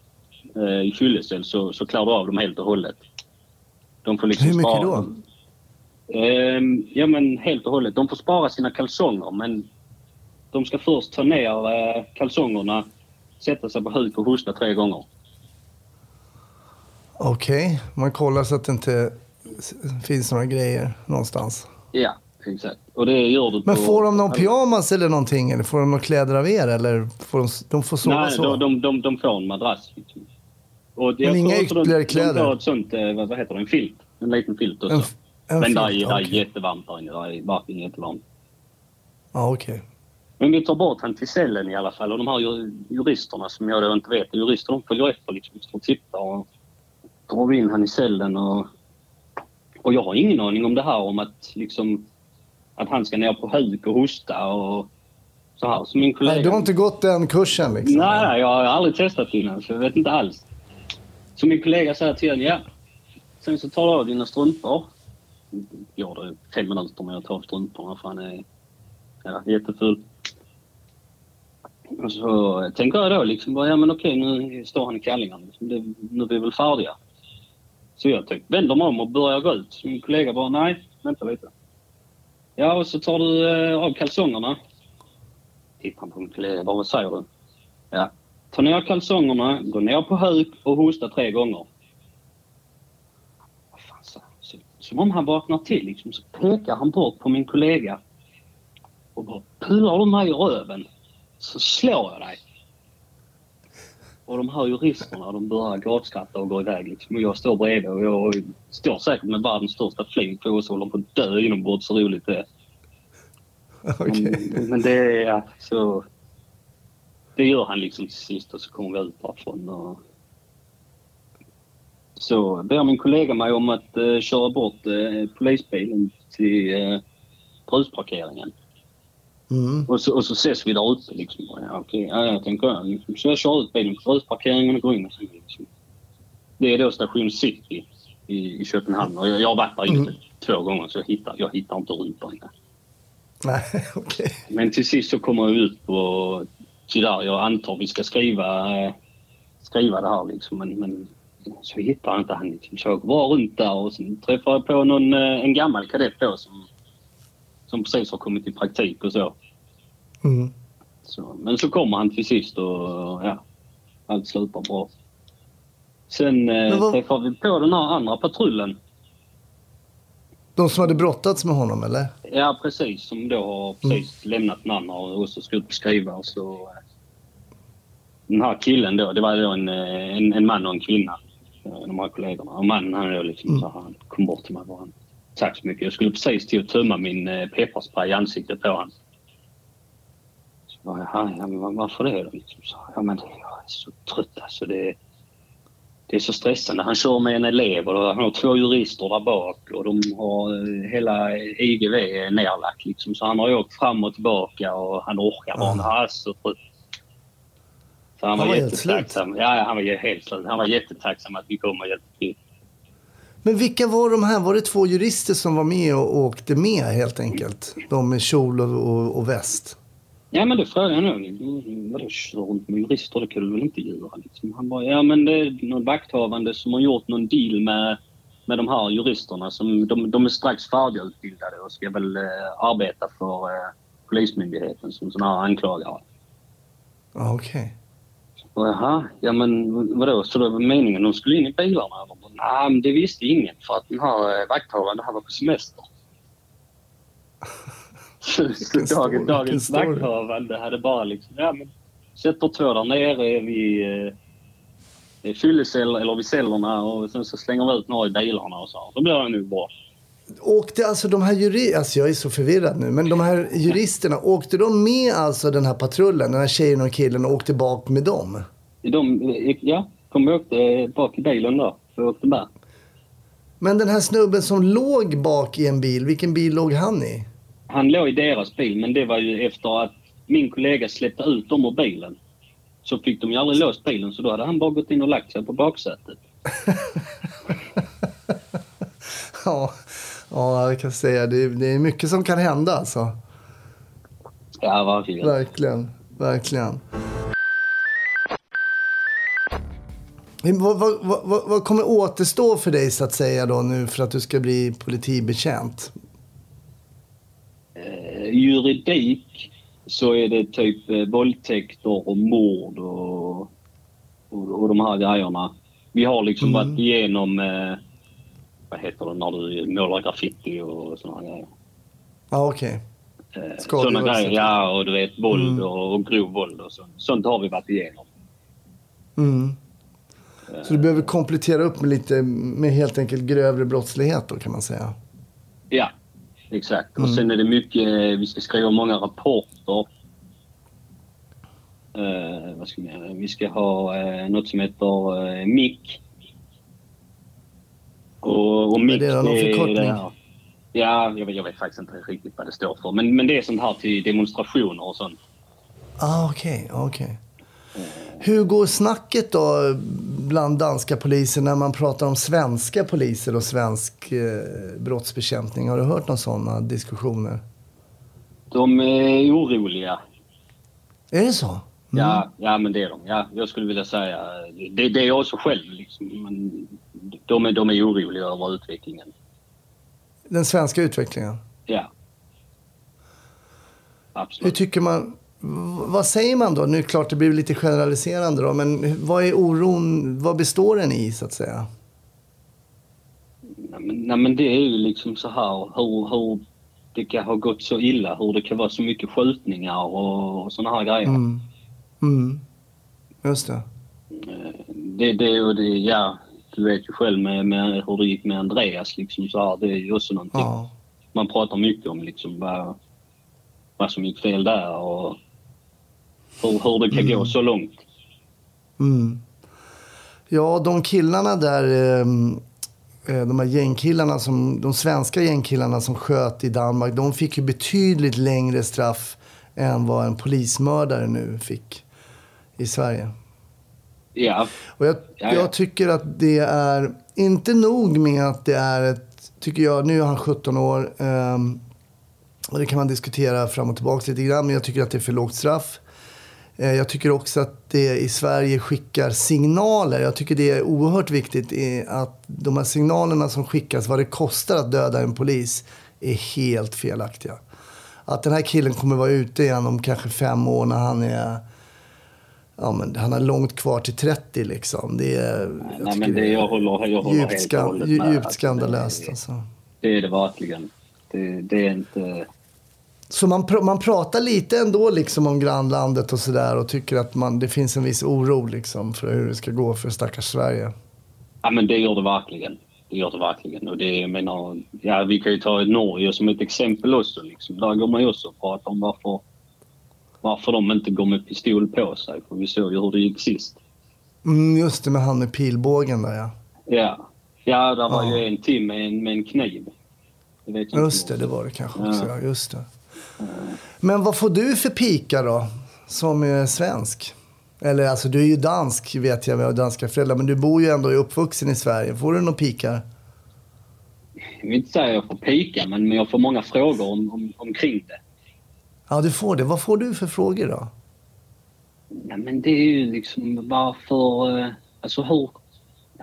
[SPEAKER 4] eh, i fyllecell så, så klarar du av dem helt och hållet. De får liksom
[SPEAKER 2] Hur mycket
[SPEAKER 4] spara-
[SPEAKER 2] då?
[SPEAKER 4] Ehm, ja men helt och hållet. De får spara sina kalsonger men de ska först ta ner eh, kalsongerna, sätta sig på huk och hosta tre gånger.
[SPEAKER 2] Okej, man kollar så att det inte finns några grejer någonstans.
[SPEAKER 4] Ja, exakt. Och det gör du
[SPEAKER 2] Men
[SPEAKER 4] på...
[SPEAKER 2] får de någon pyjamas eller någonting? Eller får de några kläder av er? Eller får de, de får sova
[SPEAKER 4] Nej,
[SPEAKER 2] så?
[SPEAKER 4] de, de, de, de får en madrass. Liksom. Och jag
[SPEAKER 2] inga
[SPEAKER 4] de-
[SPEAKER 2] ytterligare
[SPEAKER 4] De
[SPEAKER 2] kläder?
[SPEAKER 4] får ett sånt, eh, vad, heter det, en filt. En liten filt också.
[SPEAKER 2] En en
[SPEAKER 4] Men där där är jättevarmt där inne. Där är verkligen jättevarmt.
[SPEAKER 2] Ja, okej.
[SPEAKER 4] Men vi tar bort han till cellen i alla fall. Och de här ju- juristerna som jag då inte vet. Jurister de följer efter liksom. Och tittar och drar vi in han i cellen och... Och jag har ingen aning om det här om att liksom... Att han ska ner på huk och hosta och så här. Så min kollega...
[SPEAKER 2] Nej, du har inte gått den kursen liksom?
[SPEAKER 4] Nej, nej, jag har aldrig testat innan så jag vet inte alls. Så min kollega säger till honom, ja. Sen så tar du av dina strumpor. Gör det fem minuter med att ta av strumporna för han är ja, jättefull. Och så tänker jag då liksom, ja men okej nu står han i kallingarna. Liksom. Nu är vi väl färdiga. Så jag typ vänder mig om och börjar gå ut. Så min kollega bara, nej, vänta lite. Ja, och så tar du eh, av kalsongerna. Tittar han på min kollega, bara, vad säger du? Ja. Ta ner kalsongerna, gå ner på huk och hosta tre gånger. Vad fan så. Så, som om han vaknar till liksom, så pekar han bort på min kollega och bara pullar du mig i röven så slår jag dig. Och de här juristerna de börjar gatskratta och gå iväg liksom. Och jag står bredvid och jag står säkert med världens största flyg på oss och håller på att dö inombords så roligt det är.
[SPEAKER 2] Okej.
[SPEAKER 4] Men, men det är ja, så... Det gör han liksom till sist och så kommer vi ut därifrån. Och... Så ber min kollega mig om att eh, köra bort eh, polisbilen till eh, brusparkeringen.
[SPEAKER 2] Mm.
[SPEAKER 4] Och så, och så ses vi där ute liksom. Ja, okej, ja, jag tänker jag. Liksom. Så jag kör ut bilen på brusparkeringen och går in och så liksom. Det är då station City. i, i Köpenhamn. Och jag, jag har varit där mm. två gånger så jag hittar, jag hittar inte rutorna.
[SPEAKER 2] Nej. <laughs> Okay.
[SPEAKER 4] Men till sist så kommer jag ut på... Tyvärr, jag antar vi ska skriva, skriva det här liksom. Men, men så hittar jag inte han. Liksom. Så jag var runt där och sen träffade jag på någon, eh, en gammal kadett då som, som precis har kommit i praktik och så.
[SPEAKER 2] Mm.
[SPEAKER 4] så. Men så kommer han till sist och ja, allt slutar bra. Sen eh, vad... träffade vi på den här andra patrullen.
[SPEAKER 2] De som hade brottats med honom eller?
[SPEAKER 4] Ja precis, som då har precis mm. lämnat den andra och också ska ut och skriva. Så, eh, den här killen då, det var då en, eh, en, en man och en kvinna. De här kollegorna. Och mannen han då liksom mm. så han kom bort till mig och han Tack så mycket. Jag skulle precis till att tömma min eh, pepparspray i ansiktet på honom. Jag, ja, men varför det då? Liksom, så, ja, men jag är så trött alltså. Det, det är så stressande. Han kör med en elev och han har två jurister där bak och de har eh, hela IGV nerlagt. Liksom. Så han har åkt fram och tillbaka och han orkar bara. Mm. Han är så trött. Så han, han var, var jättetacksam. Ja, han var helt slut. Han var jättetacksam att vi kom och hjälpte till.
[SPEAKER 2] Men vilka var de här? Var det två jurister som var med och åkte med helt enkelt? De med kjol och, och, och väst?
[SPEAKER 4] Ja, men det frågade jag nog. Vadå köra runt med jurister? Det kan du väl inte göra? Liksom. Han bara, ja men det är någon vakthavande som har gjort någon deal med, med de här juristerna. Som, de, de är strax färdigutbildade och ska väl eh, arbeta för eh, Polismyndigheten som sådana här anklagare.
[SPEAKER 2] Okej. Okay.
[SPEAKER 4] Jaha, ja men vadå, så det var meningen de skulle in i bilarna? Nej, men det visste ingen för att den här eh, vakthavaren han var på semester. <laughs> dagen, dagens vakthavande hade bara liksom, ja men sätter två där nere vid eh, fyllecell, eller vid cellerna och sen så slänger vi ut några i bilarna och så. Då blir det nog bra.
[SPEAKER 2] Åkte alltså de här juristerna, alltså jag är så förvirrad nu, men de här juristerna, åkte de med alltså den här patrullen, den här tjejen och killen och åkte bak med dem?
[SPEAKER 4] De, ja, de åkte bak i bilen där, så åkte med.
[SPEAKER 2] Men den här snubben som låg bak i en bil, vilken bil låg han i?
[SPEAKER 4] Han låg i deras bil, men det var ju efter att min kollega släppte ut dem ur bilen. Så fick de ju aldrig låst bilen, så då hade han bara gått in och lagt sig på baksätet. <laughs>
[SPEAKER 2] ja, Ja, jag kan säga det. Det är mycket som kan hända alltså.
[SPEAKER 4] Ja, verkligen.
[SPEAKER 2] Verkligen, verkligen. Vad, vad, vad, vad, kommer återstå för dig så att säga då nu för att du ska bli politibetjänt?
[SPEAKER 4] Eh, juridik så är det typ eh, våldtäkter och mord och, och, och de här grejerna. Vi har liksom mm. varit igenom eh, vad heter det, när du målar graffiti och sådana grejer.
[SPEAKER 2] Ja, okej.
[SPEAKER 4] Okay. Eh, sådana grejer, ja. Och du vet våld mm. och, och grov våld och sånt. Sånt har vi varit igenom.
[SPEAKER 2] Mm. Så du behöver komplettera upp med lite, med helt enkelt grövre brottslighet då kan man säga?
[SPEAKER 4] Ja, exakt. Mm. Och sen är det mycket, vi ska skriva många rapporter. Uh, vad ska vi, vi ska ha uh, något som heter uh, MIC och, och
[SPEAKER 2] Mick, är det någon förkortning?
[SPEAKER 4] Ja, jag vet, jag vet, faktiskt inte riktigt vad det står för. Men, men det är sånt här till demonstrationer och sånt.
[SPEAKER 2] Ah, okej, okay, okej. Okay. Hur går snacket då bland danska poliser när man pratar om svenska poliser och svensk eh, brottsbekämpning? Har du hört några sådana diskussioner?
[SPEAKER 4] De är oroliga.
[SPEAKER 2] Är det så? Mm.
[SPEAKER 4] Ja, ja, men det är de. Ja, jag skulle vilja säga det. Det är jag också själv. Liksom. Men de, är, de är oroliga över utvecklingen.
[SPEAKER 2] Den svenska utvecklingen?
[SPEAKER 4] Ja. Absolut.
[SPEAKER 2] Hur tycker man... Vad säger man då? Nu klart det blir lite generaliserande då, men vad är oron, vad består den i så att säga?
[SPEAKER 4] Nej men, nej, men det är ju liksom så här hur, hur det kan ha gått så illa, hur det kan vara så mycket skjutningar och, och såna här grejer.
[SPEAKER 2] Mm. Mm. Just det.
[SPEAKER 4] Det, det och det, ja, du vet ju själv med, med hur det gick med Andreas liksom så här, det är ju också någonting ja. man pratar mycket om liksom vad, vad som gick fel där och hur, hur det kan mm. gå så långt.
[SPEAKER 2] Mm. Ja, de killarna där, ehm, eh, de här gängkillarna, som, de svenska gängkillarna som sköt i Danmark, de fick ju betydligt längre straff än vad en polismördare nu fick i Sverige.
[SPEAKER 4] Ja,
[SPEAKER 2] Och jag,
[SPEAKER 4] Ja, ja.
[SPEAKER 2] jag tycker att det är inte nog med att det är ett, tycker jag, nu är han 17 år. ehm, och det kan man diskutera fram och tillbaka lite grann, men jag tycker att det är för lågt straff. Eh, Jag tycker också att det i Sverige skickar signaler. Jag tycker det är oerhört viktigt att de här signalerna som skickas, vad det kostar att döda en polis, är helt felaktiga. Att den här killen kommer vara ute igen om kanske fem år när han är... Ja, men han har långt kvar till 30 liksom. Det är, jag
[SPEAKER 4] nej, men det, jag håller, jag håller
[SPEAKER 2] djupt,
[SPEAKER 4] helt och hållet med.
[SPEAKER 2] djupt skandalöst.
[SPEAKER 4] Det,
[SPEAKER 2] Alltså.
[SPEAKER 4] det är det verkligen. Det, det är inte...
[SPEAKER 2] Så man, pr- man pratar lite ändå liksom om grannlandet och sådär och tycker att man, det finns en viss oro liksom för hur det ska gå för stackars Sverige.
[SPEAKER 4] Ja, men det gör det verkligen. Det gör det verkligen. Och det, jag menar, ja, vi kan ju ta Norge som ett exempel också. Liksom. Där går man ju också och pratar om varför, varför de inte går med pistol på sig. För vi såg ju hur det gick sist.
[SPEAKER 2] Mm, just det med han med pilbågen där ja.
[SPEAKER 4] Ja, ja där var
[SPEAKER 2] Ja.
[SPEAKER 4] ju en till med en, med en kniv. Det
[SPEAKER 2] Just det, det var det kanske
[SPEAKER 4] Ja.
[SPEAKER 2] också. Ja, just det. Men vad får du för pika då, som är svensk? Eller alltså du är ju dansk vet jag, har danska föräldrar, men du bor ju ändå uppvuxen i Sverige. Får du några pikar?
[SPEAKER 4] Jag vill inte säga att jag får pika, men jag får många frågor om, om, omkring det.
[SPEAKER 2] Ja, du får det. Vad får du för frågor då?
[SPEAKER 4] Ja, men det är ju liksom varför... eh, Alltså hur,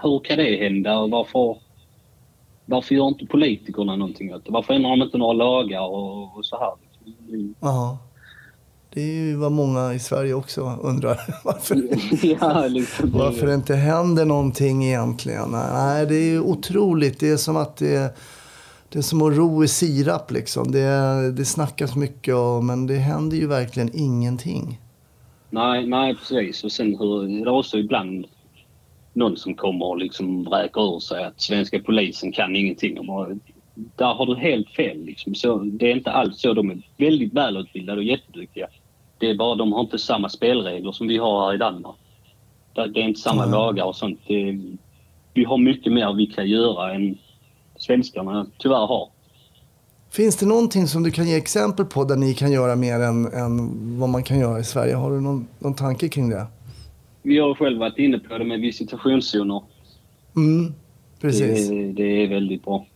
[SPEAKER 4] hur kan det hända och varför... Varför gör inte politikerna någonting åt det? Varför ändrar de inte några lagar och, och så här?
[SPEAKER 2] Ja. Det är ju vad många i Sverige också undrar. <laughs> Varför, <laughs>
[SPEAKER 4] ja, liksom. det-
[SPEAKER 2] varför det inte händer någonting egentligen. Nej, det är ju otroligt. Det är som att det, det är som att ro i sirap liksom. Det, det snackas mycket om, men det händer ju verkligen ingenting.
[SPEAKER 4] Nej, nej, precis. Och sen hur, det är också ibland någon som kommer och liksom vräker ur sig att svenska polisen kan ingenting. Och bara, där har du helt fel. Liksom. Så, det är inte alls så. De är väldigt välutbildade och jätteduktiga. Det är bara de har inte samma spelregler som vi har här i Danmark. Det är inte samma
[SPEAKER 2] Mm.
[SPEAKER 4] lagar och sånt. Det, vi har mycket mer vi kan göra än svenskarna tyvärr har.
[SPEAKER 2] Finns det någonting som du kan ge exempel på där ni kan göra mer än, än vad man kan göra i Sverige? Har du någon, någon tanke kring det?
[SPEAKER 4] Vi har själv varit inne på det med visitationszoner.
[SPEAKER 2] Mm, precis.
[SPEAKER 4] Det, det är väldigt bra.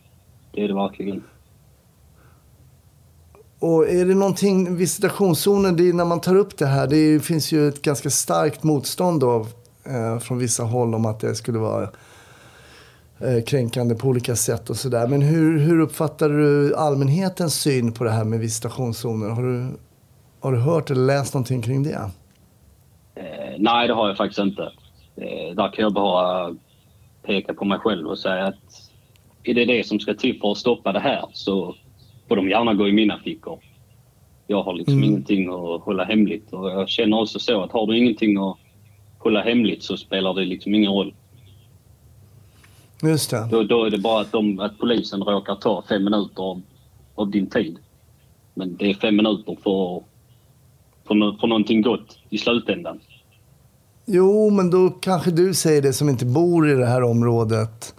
[SPEAKER 4] Det är det verkligen.
[SPEAKER 2] Och är det någonting, visitationszoner, det är när man tar upp det här, det är, finns ju ett ganska starkt motstånd då, eh, från vissa håll om att det skulle vara eh, kränkande på olika sätt och sådär. Men hur, hur uppfattar du allmänhetens syn på det här med visitationszoner? Har du, har du hört eller läst någonting kring det?
[SPEAKER 4] Eh, nej, det har jag faktiskt inte. Eh, där kan jag bara peka på mig själv och säga att är det det som ska till för att stoppa det här så får de gärna gå i mina fickor. Jag har liksom
[SPEAKER 2] Mm.
[SPEAKER 4] ingenting att hålla hemligt och jag känner också så att har du ingenting att hålla hemligt så spelar det liksom ingen roll.
[SPEAKER 2] Just det.
[SPEAKER 4] Då, då är det bara att, de, att polisen råkar ta fem minuter av, av din tid. Men det är fem minuter för, för, för någonting gott i slutändan.
[SPEAKER 2] Jo, men då kanske du säger det som inte bor i det här området.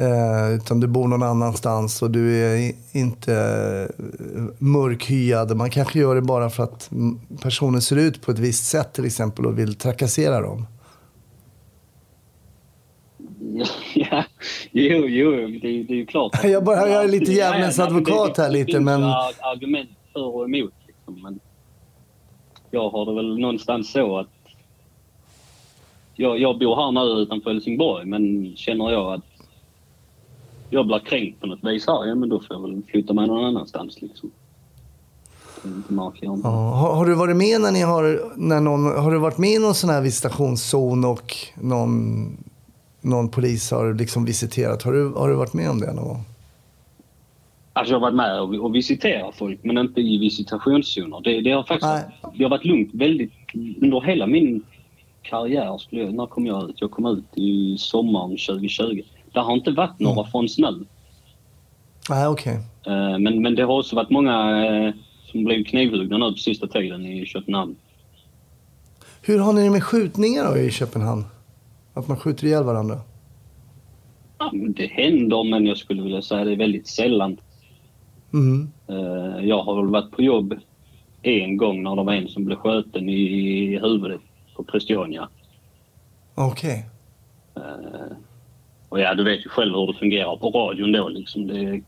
[SPEAKER 2] Eh, utan du bor någon annanstans och du är inte eh, mörkhyad. Man kanske gör det bara för att personen ser ut på ett visst sätt till exempel och vill trakassera dem. <laughs>
[SPEAKER 4] Ja, jo, jo, det, är- det är ju klart. <laughs>
[SPEAKER 2] Jag bara- jag är lite djävulens
[SPEAKER 4] Ja,
[SPEAKER 2] advokat här lite, men-
[SPEAKER 4] argument för och emot. Liksom, men jag har det väl någonstans så att jag, jag bor här nu utanför Helsingborg, men känner jag att jag blir kränkt på något vis här, ja men då får jag väl flytta mig någon annanstans liksom.
[SPEAKER 2] Ja. Har, har du varit med när ni har, när någon, har du varit med i någon sån här visitationszon och någon, någon polis har liksom visiterat? Har du, har du varit med om det någon gång?
[SPEAKER 4] Alltså jag har varit med och, och visiterat folk, men inte i visitationszoner. Det, det har faktiskt
[SPEAKER 2] Nej.
[SPEAKER 4] det har varit lugnt väldigt under hela min karriär. Skulle jag, när kom jag ut? Jag kom ut i sommaren 2020. Det har inte varit några
[SPEAKER 2] Mm.
[SPEAKER 4] från snö.
[SPEAKER 2] Okej.
[SPEAKER 4] Eh, Men, men det har också varit många eh, som blev knivhuggna nu på sista tiden i Köpenhamn.
[SPEAKER 2] Hur har ni det med skjutningar då i Köpenhamn? Att man skjuter ihjäl varandra?
[SPEAKER 4] Ja, det händer, men jag skulle vilja säga det är väldigt sällan.
[SPEAKER 2] Mm.
[SPEAKER 4] Eh, Jag har väl varit på jobb en gång när det var en som blev skjuten i, huvudet på Christiania.
[SPEAKER 2] Okej.
[SPEAKER 4] Eh, och ja, du vet ju själv hur det fungerar på radion då liksom. Det,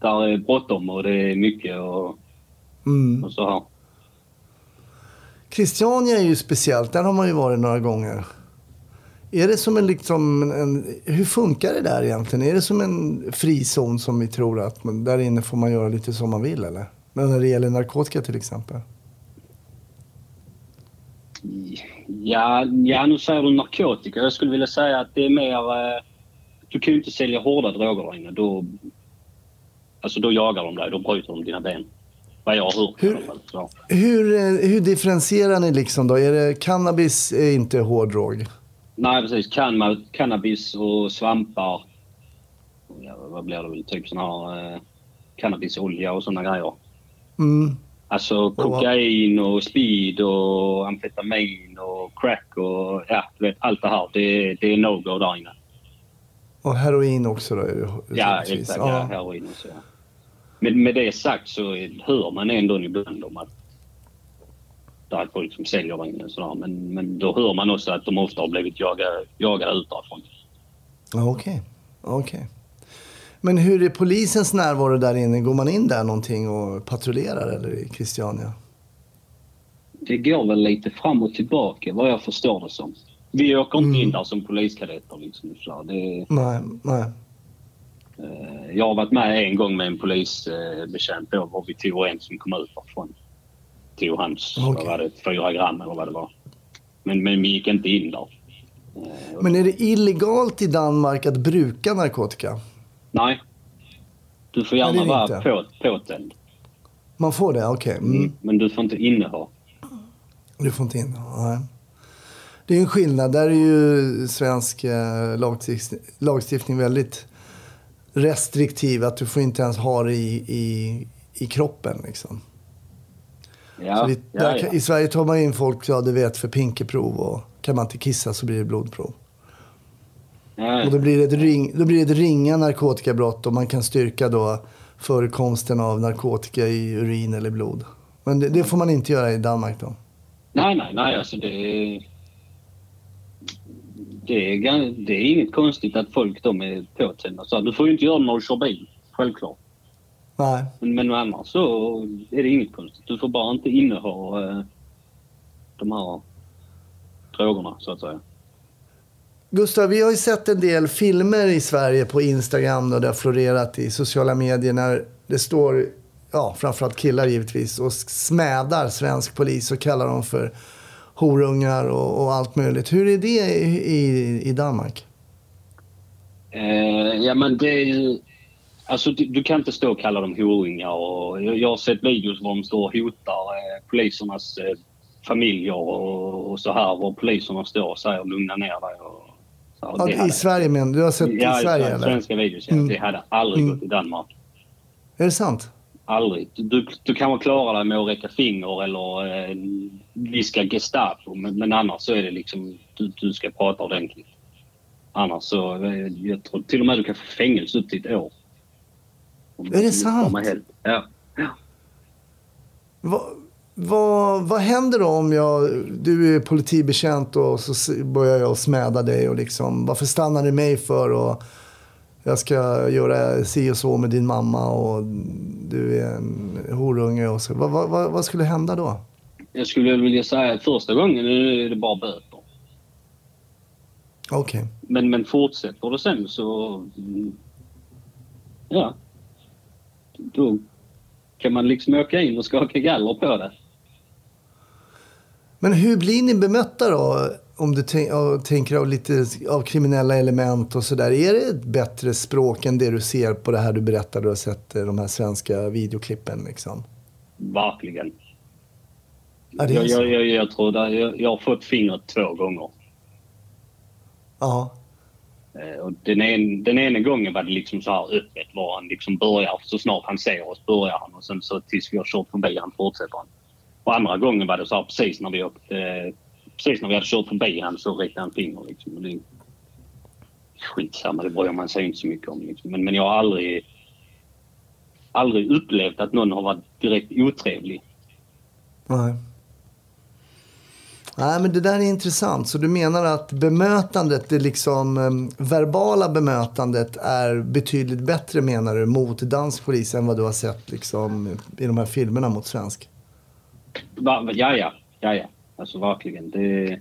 [SPEAKER 4] där är bråttom och det är mycket och,
[SPEAKER 2] Mm.
[SPEAKER 4] och så här.
[SPEAKER 2] Christiania är ju speciellt. Där har man ju varit några gånger. Är det som en liksom en, hur funkar det där egentligen? Är det som en frizon som vi tror att man, där inne får man göra lite som man vill eller? Men när det gäller narkotika till exempel.
[SPEAKER 4] Ja, ja, nu säger du narkotika. Jag skulle vilja säga att det är mer... Eh, du kan ju inte sälja hårda droger längre. Då, alltså då jagar de dig. Då bryter de dina ben. Vad jag har hört
[SPEAKER 2] Hur-. Hur, eh, hur differentierar ni liksom då? Är det cannabis är inte hård drog?
[SPEAKER 4] Nej, precis. Canna, cannabis och svampar. Ja, vad blir det väl? Typ sån här eh, cannabisolja och såna grejer.
[SPEAKER 2] Mm.
[SPEAKER 4] Alltså kokain och speed och amfetamin och crack och ja, du vet allt det här. Det, det är no-go där inne.
[SPEAKER 2] Och heroin också då?
[SPEAKER 4] Ja, exakt. Ja. Heroin och så. ja. Men med det sagt så hör man ändå ibland om att det är folk som säljer den och sådär. Men, men då hör man också att de ofta har blivit jagade, jagade ut därifrån.
[SPEAKER 2] Okej. Okej. Men hur är polisens närvaro där inne? Går man in där någonting och patrullerar eller i Christiania?
[SPEAKER 4] Det går väl lite fram och tillbaka vad jag förstår det som. Vi åker inte
[SPEAKER 2] Mm.
[SPEAKER 4] in där som poliskadetter liksom. Så det,
[SPEAKER 2] Nej, nej.
[SPEAKER 4] eh, jag har varit med en gång med en polisbetjänt då var vi tog en som kom ut därifrån. Tog hans,
[SPEAKER 2] Okej.
[SPEAKER 4] vad var det, fyra gram eller vad det var. Men, men vi gick inte in där. Eh,
[SPEAKER 2] Men är det illegalt i Danmark att bruka narkotika?
[SPEAKER 4] Nej. Du får gärna
[SPEAKER 2] är
[SPEAKER 4] vara
[SPEAKER 2] det inte.
[SPEAKER 4] på, påtänd.
[SPEAKER 2] Man får det? Okej. Mm.
[SPEAKER 4] Mm. Men du får inte inneha.
[SPEAKER 2] Du får inte in Nej. Det är en skillnad. Där är ju svensk eh, lagstiftning, lagstiftning väldigt restriktiv. Att du får inte ens ha det i, i, i kroppen. Liksom.
[SPEAKER 4] Ja,
[SPEAKER 2] vi,
[SPEAKER 4] ja,
[SPEAKER 2] där,
[SPEAKER 4] ja.
[SPEAKER 2] I Sverige tar man in folk, ja du vet, för pinkeprov. Och kan man inte kissa så blir det blodprov. Och då blir, det ett ring, då blir det ett ringa narkotikabrott och man kan styrka då förekomsten av narkotika i urin eller blod. Men det, det får man inte göra i Danmark då.
[SPEAKER 4] Nej, nej, nej. Alltså det är... Det är, det är inget konstigt att folk de är påtända. Så du får ju inte göra det när du kör bil. Självklart.
[SPEAKER 2] Nej.
[SPEAKER 4] Men, men annars så är det inget konstigt. Du får bara inte inneha eh, de här drogerna, så att säga.
[SPEAKER 2] Gustav, vi har ju sett en del filmer i Sverige på Instagram och det har florerat i sociala medier när det står, ja framförallt killar givetvis, och smädar svensk polis och kallar dem för horungar och, och allt möjligt. Hur är det i, i, i Danmark?
[SPEAKER 4] Eh, ja, men det är ju... Alltså, du, du kan inte stå och kalla dem horungar. Och jag, jag har sett videos där de står och hotar eh, polisernas eh, familjer och, och så här. Och poliserna står och säger lugna ner dig. Och.
[SPEAKER 2] Ja, I
[SPEAKER 4] hade-
[SPEAKER 2] Sverige men du har sett
[SPEAKER 4] ja,
[SPEAKER 2] i Sverige eller?
[SPEAKER 4] Svenska videos, ja.
[SPEAKER 2] Mm.
[SPEAKER 4] Det hade aldrig
[SPEAKER 2] Mm.
[SPEAKER 4] gått i Danmark.
[SPEAKER 2] Är det sant?
[SPEAKER 4] Aldrig. Du, du kan väl klara dig med att räcka finger eller eh, viska Gestapo, men, men annars så är det liksom du, du ska prata ordentligt. Annars så, eh, jag tror till och med du kan få fängelse upp till ett år. Om-
[SPEAKER 2] Är det sant?
[SPEAKER 4] Ja.
[SPEAKER 2] Vad, vad, vad händer då om jag, du är politibetjänt och så börjar jag smäda dig och liksom, varför stannar du mig för och jag ska göra si och så med din mamma och du är en horunge och så. Vad, vad, vad, skulle hända då?
[SPEAKER 4] Jag skulle vilja säga att första gången är det bara böter.
[SPEAKER 2] Okej.
[SPEAKER 4] Men, men fortsätter det sen så... mm, Ja. Då kan man liksom åka in och skaka galler på det.
[SPEAKER 2] Men hur blir ni bemötta då? Om du tänker av lite av kriminella element och sådär. Är det ett bättre språk än det du ser på det här du berättade du har sett eh, de här svenska videoklippen liksom?
[SPEAKER 4] Verkligen.
[SPEAKER 2] Ja,
[SPEAKER 4] jag, jag, jag, jag tror det, jag, jag har fått fingret två gånger.
[SPEAKER 2] Ja.
[SPEAKER 4] Eh, och den, en, den ena gången var det liksom så här öppet. Var han liksom börjar, så snart han ser oss börjar han och sen så tills vi har kört förbi han fortsätter han. Och andra gången var det så här precis när vi åkte, eh, precis när vi hade kört förbi han så räckte han finger liksom. Och det, skitsamma, det bryr man sig inte så mycket om liksom. Men, men jag har aldrig, aldrig upplevt att någon har varit direkt otrevlig.
[SPEAKER 2] Nej. Nej, men det där är intressant. Så du menar att bemötandet, det liksom eh, verbala bemötandet är betydligt bättre menar du mot dansk polis än vad du har sett liksom, i de här filmerna mot svensk?
[SPEAKER 4] Ja, ja, ja, ja. Alltså verkligen. Det...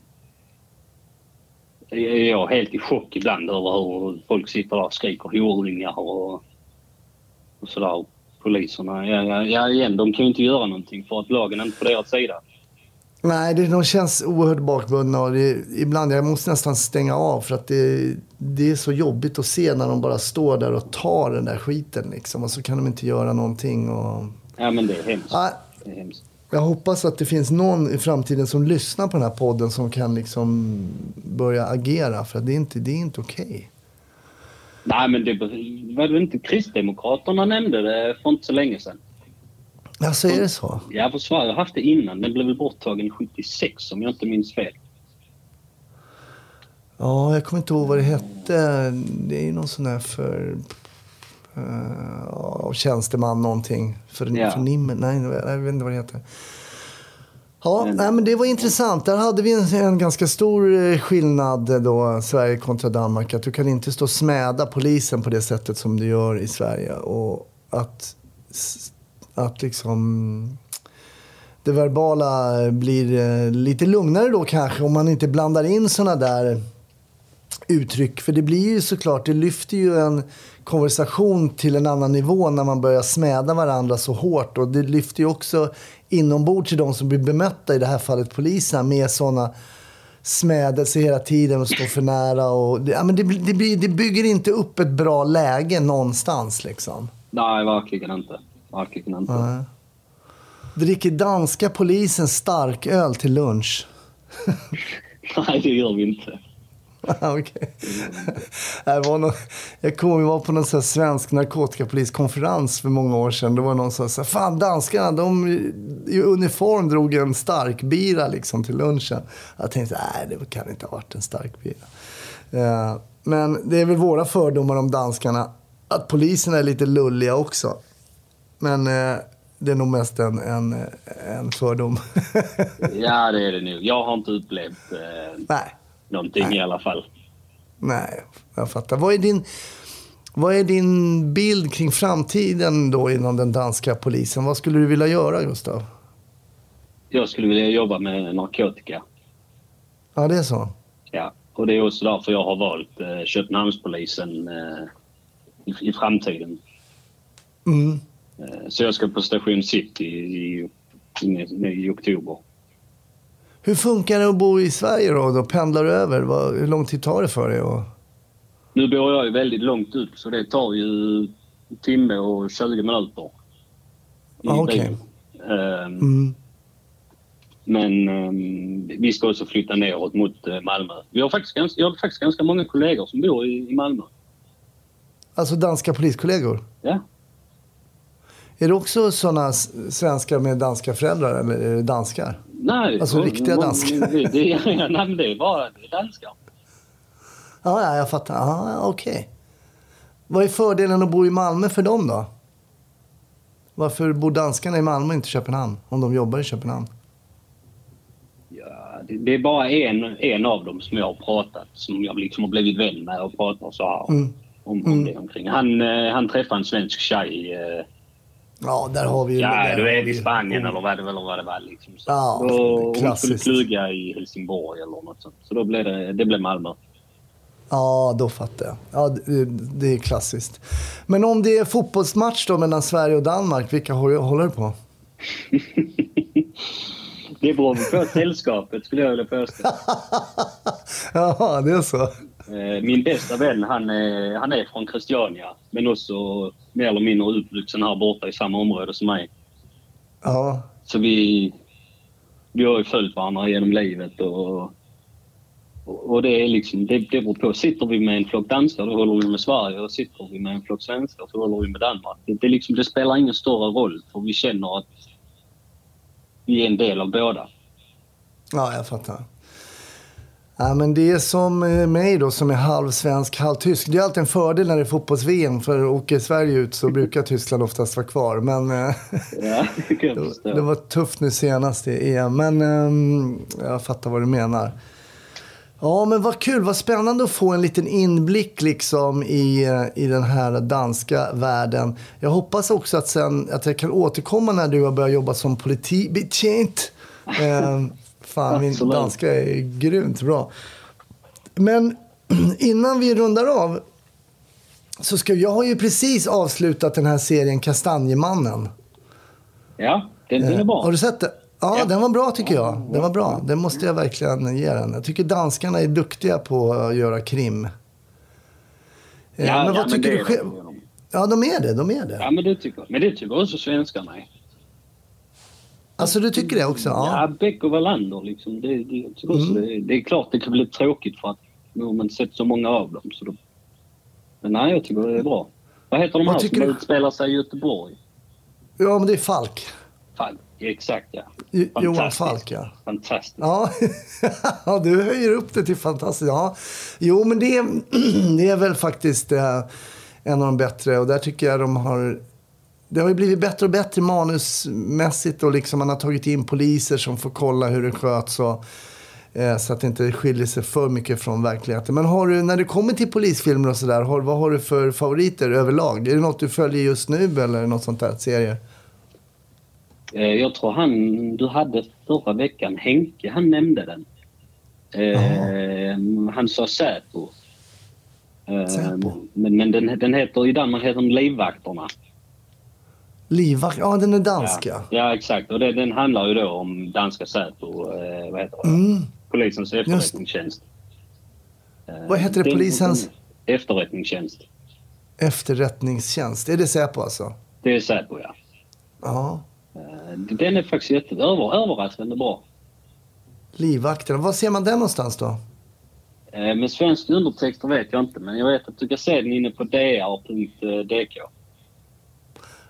[SPEAKER 4] Jag är helt i chock ibland över hur folk sitter där och skriker horungar och, och sådär. Poliserna, ja, ja, ja, igen, de kan ju inte göra någonting för att lagen är inte på deras sida.
[SPEAKER 2] Nej, det, de känns oerhört bakbundna och det, ibland jag måste nästan stänga av för att det, det är så jobbigt att se när de bara står där och tar den där skiten liksom och så kan de inte göra någonting. Och...
[SPEAKER 4] Ja, men det är hemskt.
[SPEAKER 2] Nej,
[SPEAKER 4] Det är hemskt.
[SPEAKER 2] Jag hoppas att det finns någon i framtiden som lyssnar på den här podden som kan liksom börja agera för det är inte, det är inte okej.
[SPEAKER 4] Nej, men det var det inte Kristdemokraterna nämnde det för inte så länge sedan.
[SPEAKER 2] Alltså är det så?
[SPEAKER 4] Ja, för Sverige har haft det innan. Den blev väl borttagen 76 om jag inte minns fel.
[SPEAKER 2] Ja, jag kommer inte ihåg vad det hette. Det är ju någon sån här för... Uh, tjänsteman någonting. För,
[SPEAKER 4] Ja.
[SPEAKER 2] för Nimmen. Nej, jag vet inte vad det heter. Ja, nej, men det var intressant. Där hade vi en, en ganska stor eh, skillnad eh, då, Sverige kontra Danmark. Att du kan inte stå och smäda polisen på det sättet som du gör i Sverige. Och att, att liksom det verbala blir lite lugnare då kanske om man inte blandar in såna där uttryck. För det blir ju såklart, det lyfter ju en konversation till en annan nivå när man börjar smäda varandra så hårt. Och det lyfter ju också inombords till de som blir bemötta, i det här fallet poliserna, med såna smädelser hela tiden och står för nära. Och det, ja, men det, det, det bygger inte upp ett bra läge någonstans liksom.
[SPEAKER 4] Nej, verkligen inte. Verkligen inte.
[SPEAKER 2] Nej. Dricker danska polisen starköl till lunch? <laughs>
[SPEAKER 4] Nej, det gör vi inte. <laughs>
[SPEAKER 2] Okej. Det var någon, jag kommer ihåg, vi var på någon svensk narkotikapoliskonferens för många år sedan. Det var någon som sa, fan danskarna, de i uniform drog en stark bira liksom till lunchen. Jag tänkte, nej det kan inte ha varit en stark bira. Eh, Men det är väl våra fördomar om danskarna, att poliserna är lite lulliga också. Men eh, det är nog mest en, en, en fördom. <laughs>
[SPEAKER 4] Ja, det är det nog. Jag har inte upplevt eh,
[SPEAKER 2] nej.
[SPEAKER 4] Någonting i alla fall.
[SPEAKER 2] Nej, jag fattar. Vad är din, vad är din bild kring framtiden då inom den danska polisen? Vad skulle du vilja göra, Gustav?
[SPEAKER 4] Jag skulle vilja jobba med narkotika.
[SPEAKER 2] Ja, det är så.
[SPEAKER 4] Ja, och det är också därför jag har valt eh, Köpenhamnspolisen eh, i, i framtiden.
[SPEAKER 2] Mm.
[SPEAKER 4] Eh, så jag ska på Station City i, i, i oktober.
[SPEAKER 2] Hur funkar det att bo i Sverige då? då pendlar du över? Vad, hur lång tid tar det för dig? Och...
[SPEAKER 4] Nu bor jag ju väldigt långt ut så det tar ju en timme och 20 minuter.
[SPEAKER 2] Ah, okej.
[SPEAKER 4] bil. Eh,
[SPEAKER 2] Mm.
[SPEAKER 4] Men ehm, vi ska också flytta neråt mot eh, Malmö. Vi har faktiskt ganska, jag har faktiskt ganska många kollegor som bor i, i Malmö.
[SPEAKER 2] Alltså danska poliskollegor?
[SPEAKER 4] Ja.
[SPEAKER 2] Är det också sådana svenskar med danska föräldrar eller är det danskar?
[SPEAKER 4] Nej,
[SPEAKER 2] Alltså riktiga danskar.
[SPEAKER 4] Det, det, <laughs> nej, men det är bara danskar.
[SPEAKER 2] Ja, ja jag fattar. Ja, okej. Vad är fördelen att bo i Malmö för dem då? Varför bor danskarna i Malmö och inte i Köpenhamn? Om de jobbar i Köpenhamn?
[SPEAKER 4] Ja, det, det är bara en, en av dem som jag har pratat, som jag liksom har blivit vän med och pratat så här
[SPEAKER 2] Mm.
[SPEAKER 4] om, om det omkring. Han, eh, han träffade en svensk tjej. Eh,
[SPEAKER 2] Ja, där har vi ju...
[SPEAKER 4] ja, du är i Spanien eller vad det, eller vad det var. Liksom. Så.
[SPEAKER 2] Ja,
[SPEAKER 4] och hon skulle plugga i Helsingborg eller något sånt. Så då blev det, det blev Malmö.
[SPEAKER 2] Ja, då fattar jag. Ja, det, det är klassiskt. Men om det är fotbollsmatch då mellan Sverige och Danmark, vilka håller, håller du på? <laughs>
[SPEAKER 4] Det beror på sällskapet skulle jag vilja påstå. <laughs>
[SPEAKER 2] ja, det är så.
[SPEAKER 4] Eh, Min bästa vän han är, han är från Christiania men också mer eller mindre uppvuxen här borta i samma område som mig.
[SPEAKER 2] Ja,
[SPEAKER 4] Så vi, vi har ju följt varandra genom livet och, och det är liksom, det, det beror på. Sitter vi med en flock danskar då håller vi med Sverige och sitter vi med en flock svenskar så håller vi med Danmark. Det, det, liksom, det spelar ingen större roll för vi känner att vi är en del av båda.
[SPEAKER 2] ja jag fattar. Ja, men det är som eh, mig då som är halvsvensk, halvtysk. Det är alltid en fördel när det är fotbolls-VM. För åker Sverige ut så brukar <laughs> Tyskland oftast vara kvar. Men eh,
[SPEAKER 4] Ja, det <laughs>
[SPEAKER 2] det, var tufft nu senast i EM. Men ehm, jag fattar vad du menar. Ja, men vad kul. Vad spännande att få en liten inblick liksom i, eh, i den här danska världen. Jag hoppas också att, sen, att jag kan återkomma när du har börjat jobba som politibetjänt. <laughs> Fan, min
[SPEAKER 4] Absolut.
[SPEAKER 2] danska är grymt bra. Men <clears throat> innan vi rundar av så ska jag har ju precis avslutat den här serien Kastanjemannen.
[SPEAKER 4] Ja, den, den är
[SPEAKER 2] Eh,
[SPEAKER 4] bra.
[SPEAKER 2] Har du sett det? Ja,
[SPEAKER 4] Ja.
[SPEAKER 2] den var bra tycker jag. Den var bra. Den måste jag verkligen ge den. Jag tycker danskarna är duktiga på att göra krim. Eh,
[SPEAKER 4] Ja,
[SPEAKER 2] men
[SPEAKER 4] ja,
[SPEAKER 2] vad tycker
[SPEAKER 4] det
[SPEAKER 2] du själv? Ja, de är det. De är det.
[SPEAKER 4] Ja, men det tycker, men det tycker också svenskarna.
[SPEAKER 2] Alltså, du tycker det också?
[SPEAKER 4] Ja,
[SPEAKER 2] Ja.
[SPEAKER 4] Beck och Wallander liksom. Det, det,
[SPEAKER 2] Mm.
[SPEAKER 4] det, är klart det kan bli tråkigt för att nu har man sett så många av dem. Så då, men nej, jag tycker det är bra. Vad heter de
[SPEAKER 2] Vad
[SPEAKER 4] här som
[SPEAKER 2] du?
[SPEAKER 4] utspelar sig i Göteborg?
[SPEAKER 2] Ja, men det är Falk.
[SPEAKER 4] Falk, exakt ja.
[SPEAKER 2] Jo- Johan. Falk, ja.
[SPEAKER 4] Fantastiskt.
[SPEAKER 2] Ja, <laughs> ja du höjer upp det till fantastiskt. Ja. Jo, men det, <clears throat> det är väl faktiskt eh, en av de bättre. Och där tycker jag de har... Det har ju blivit bättre och bättre manusmässigt och liksom man har tagit in poliser som får kolla hur det sköts och, eh, så att det inte skiljer sig för mycket från verkligheten. Men har du, när det kommer till polisfilmer och sådär, vad har du för favoriter överlag? Är det något du följer just nu eller något sånt där, serier?
[SPEAKER 4] Eh, Jag tror han du hade förra veckan, Henke, han nämnde den. Eh, han sa Säpo. Eh. Men, men den, den heter, i Danmark heter den Livvakterna.
[SPEAKER 2] Livvakt? Ja, den är dansk ja.
[SPEAKER 4] ja exakt. Och det, den handlar ju då om danska Säpo, eh, vad heter det?
[SPEAKER 2] Mm.
[SPEAKER 4] Polisens efterrättningstjänst. Eh,
[SPEAKER 2] Vad heter det, polisens?
[SPEAKER 4] Efterrättningstjänst.
[SPEAKER 2] Efterrättningstjänst. Är det Säpo alltså?
[SPEAKER 4] Det är Säpo ja.
[SPEAKER 2] Ja.
[SPEAKER 4] Eh, Den är faktiskt jätte, över, överraskande bra.
[SPEAKER 2] Livvakterna. Var ser man den någonstans då?
[SPEAKER 4] Eh, Med svensk undertexter vet jag inte, men jag vet att du kan se den inne på dr.dk.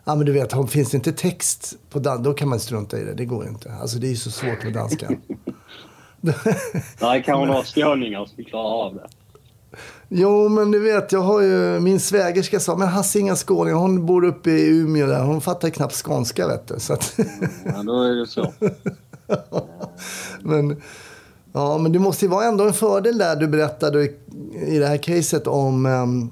[SPEAKER 2] Ja, men du vet, om finns det inte text på dan- då kan man strunta i det. Det går inte. Alltså, det är ju så svårt med danska. <laughs>
[SPEAKER 4] Där kan några skåningar som klarar av det.
[SPEAKER 2] jo, men du vet, jag har ju... Min svägerska sa, men Hasse är inga skåningar. Hon bor uppe i Umeå där. Hon fattar knappt skånska, vet du. Så att,
[SPEAKER 4] Ja, då är det så. <laughs>
[SPEAKER 2] men, ja, men det måste ju vara ändå en fördel där du berättade i, det här caset om, ehm,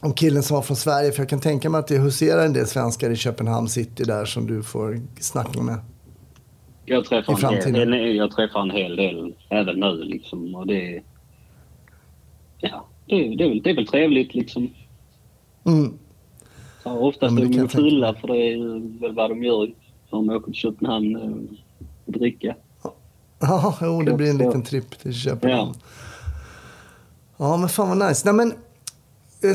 [SPEAKER 2] om killen som var från Sverige. För jag kan tänka mig att det huserar en del svenskar i Köpenhamn city där som du får snacka med.
[SPEAKER 4] Jag träffar,
[SPEAKER 2] I
[SPEAKER 4] en hel, en, jag träffar en hel del även nu liksom. Och det, ja, det, det, är väl, det är väl trevligt liksom.
[SPEAKER 2] Mm.
[SPEAKER 4] Så oftast
[SPEAKER 2] Ja,
[SPEAKER 4] är de fulla för det är väl vad de gör. När de åker till Köpenhamn eh, och dricka.
[SPEAKER 2] Ja, <laughs> jo, det blir en liten tripp till Köpenhamn.
[SPEAKER 4] Ja.
[SPEAKER 2] Ja, men fan vad nice. Nej, men, eh,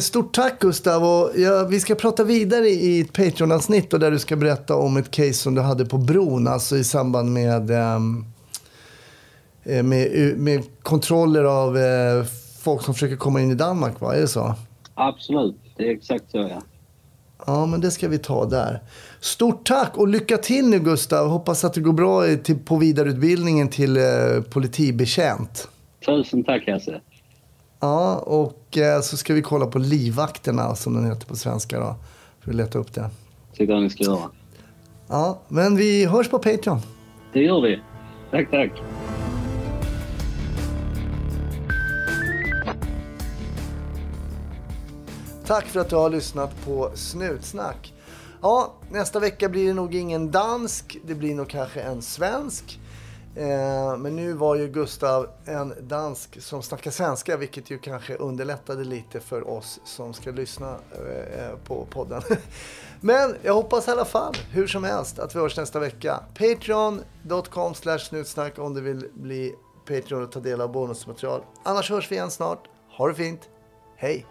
[SPEAKER 2] stort tack Gustav. Och, ja, vi ska prata vidare i ett Patreon-avsnitt och där du ska berätta om ett case som du hade på bron, alltså i samband med, ehm, eh, med, med kontroller av eh, folk som försöker komma in i Danmark, va? Är det så?
[SPEAKER 4] Absolut, det är exakt så ja.
[SPEAKER 2] Ja, men det ska vi ta där. Stort tack och lycka till nu Gustav. Hoppas att det går bra till, på vidareutbildningen till eh, politibetjänt.
[SPEAKER 4] Tusen tack Hasse.
[SPEAKER 2] Ja, och eh, så ska vi kolla på livvakterna som den heter på svenska då. För att leta upp det.
[SPEAKER 4] Tycker jag ni ska göra.
[SPEAKER 2] Ja, men vi hörs på Patreon.
[SPEAKER 4] Det gör vi. Tack, tack.
[SPEAKER 2] Tack för att du har lyssnat på Snutsnack. Ja, nästa vecka blir det nog ingen dansk. Det blir nog kanske en svensk. Eh, men nu var ju Gustav en dansk som snackar svenska, vilket ju kanske underlättade lite för oss som ska lyssna eh, på podden. <laughs> Men jag hoppas i alla fall, hur som helst, att vi hörs nästa vecka. Patreon.com snutsnack om du vill bli Patreon och ta del av bonusmaterial. Annars hörs vi igen snart. Ha det fint. Hej!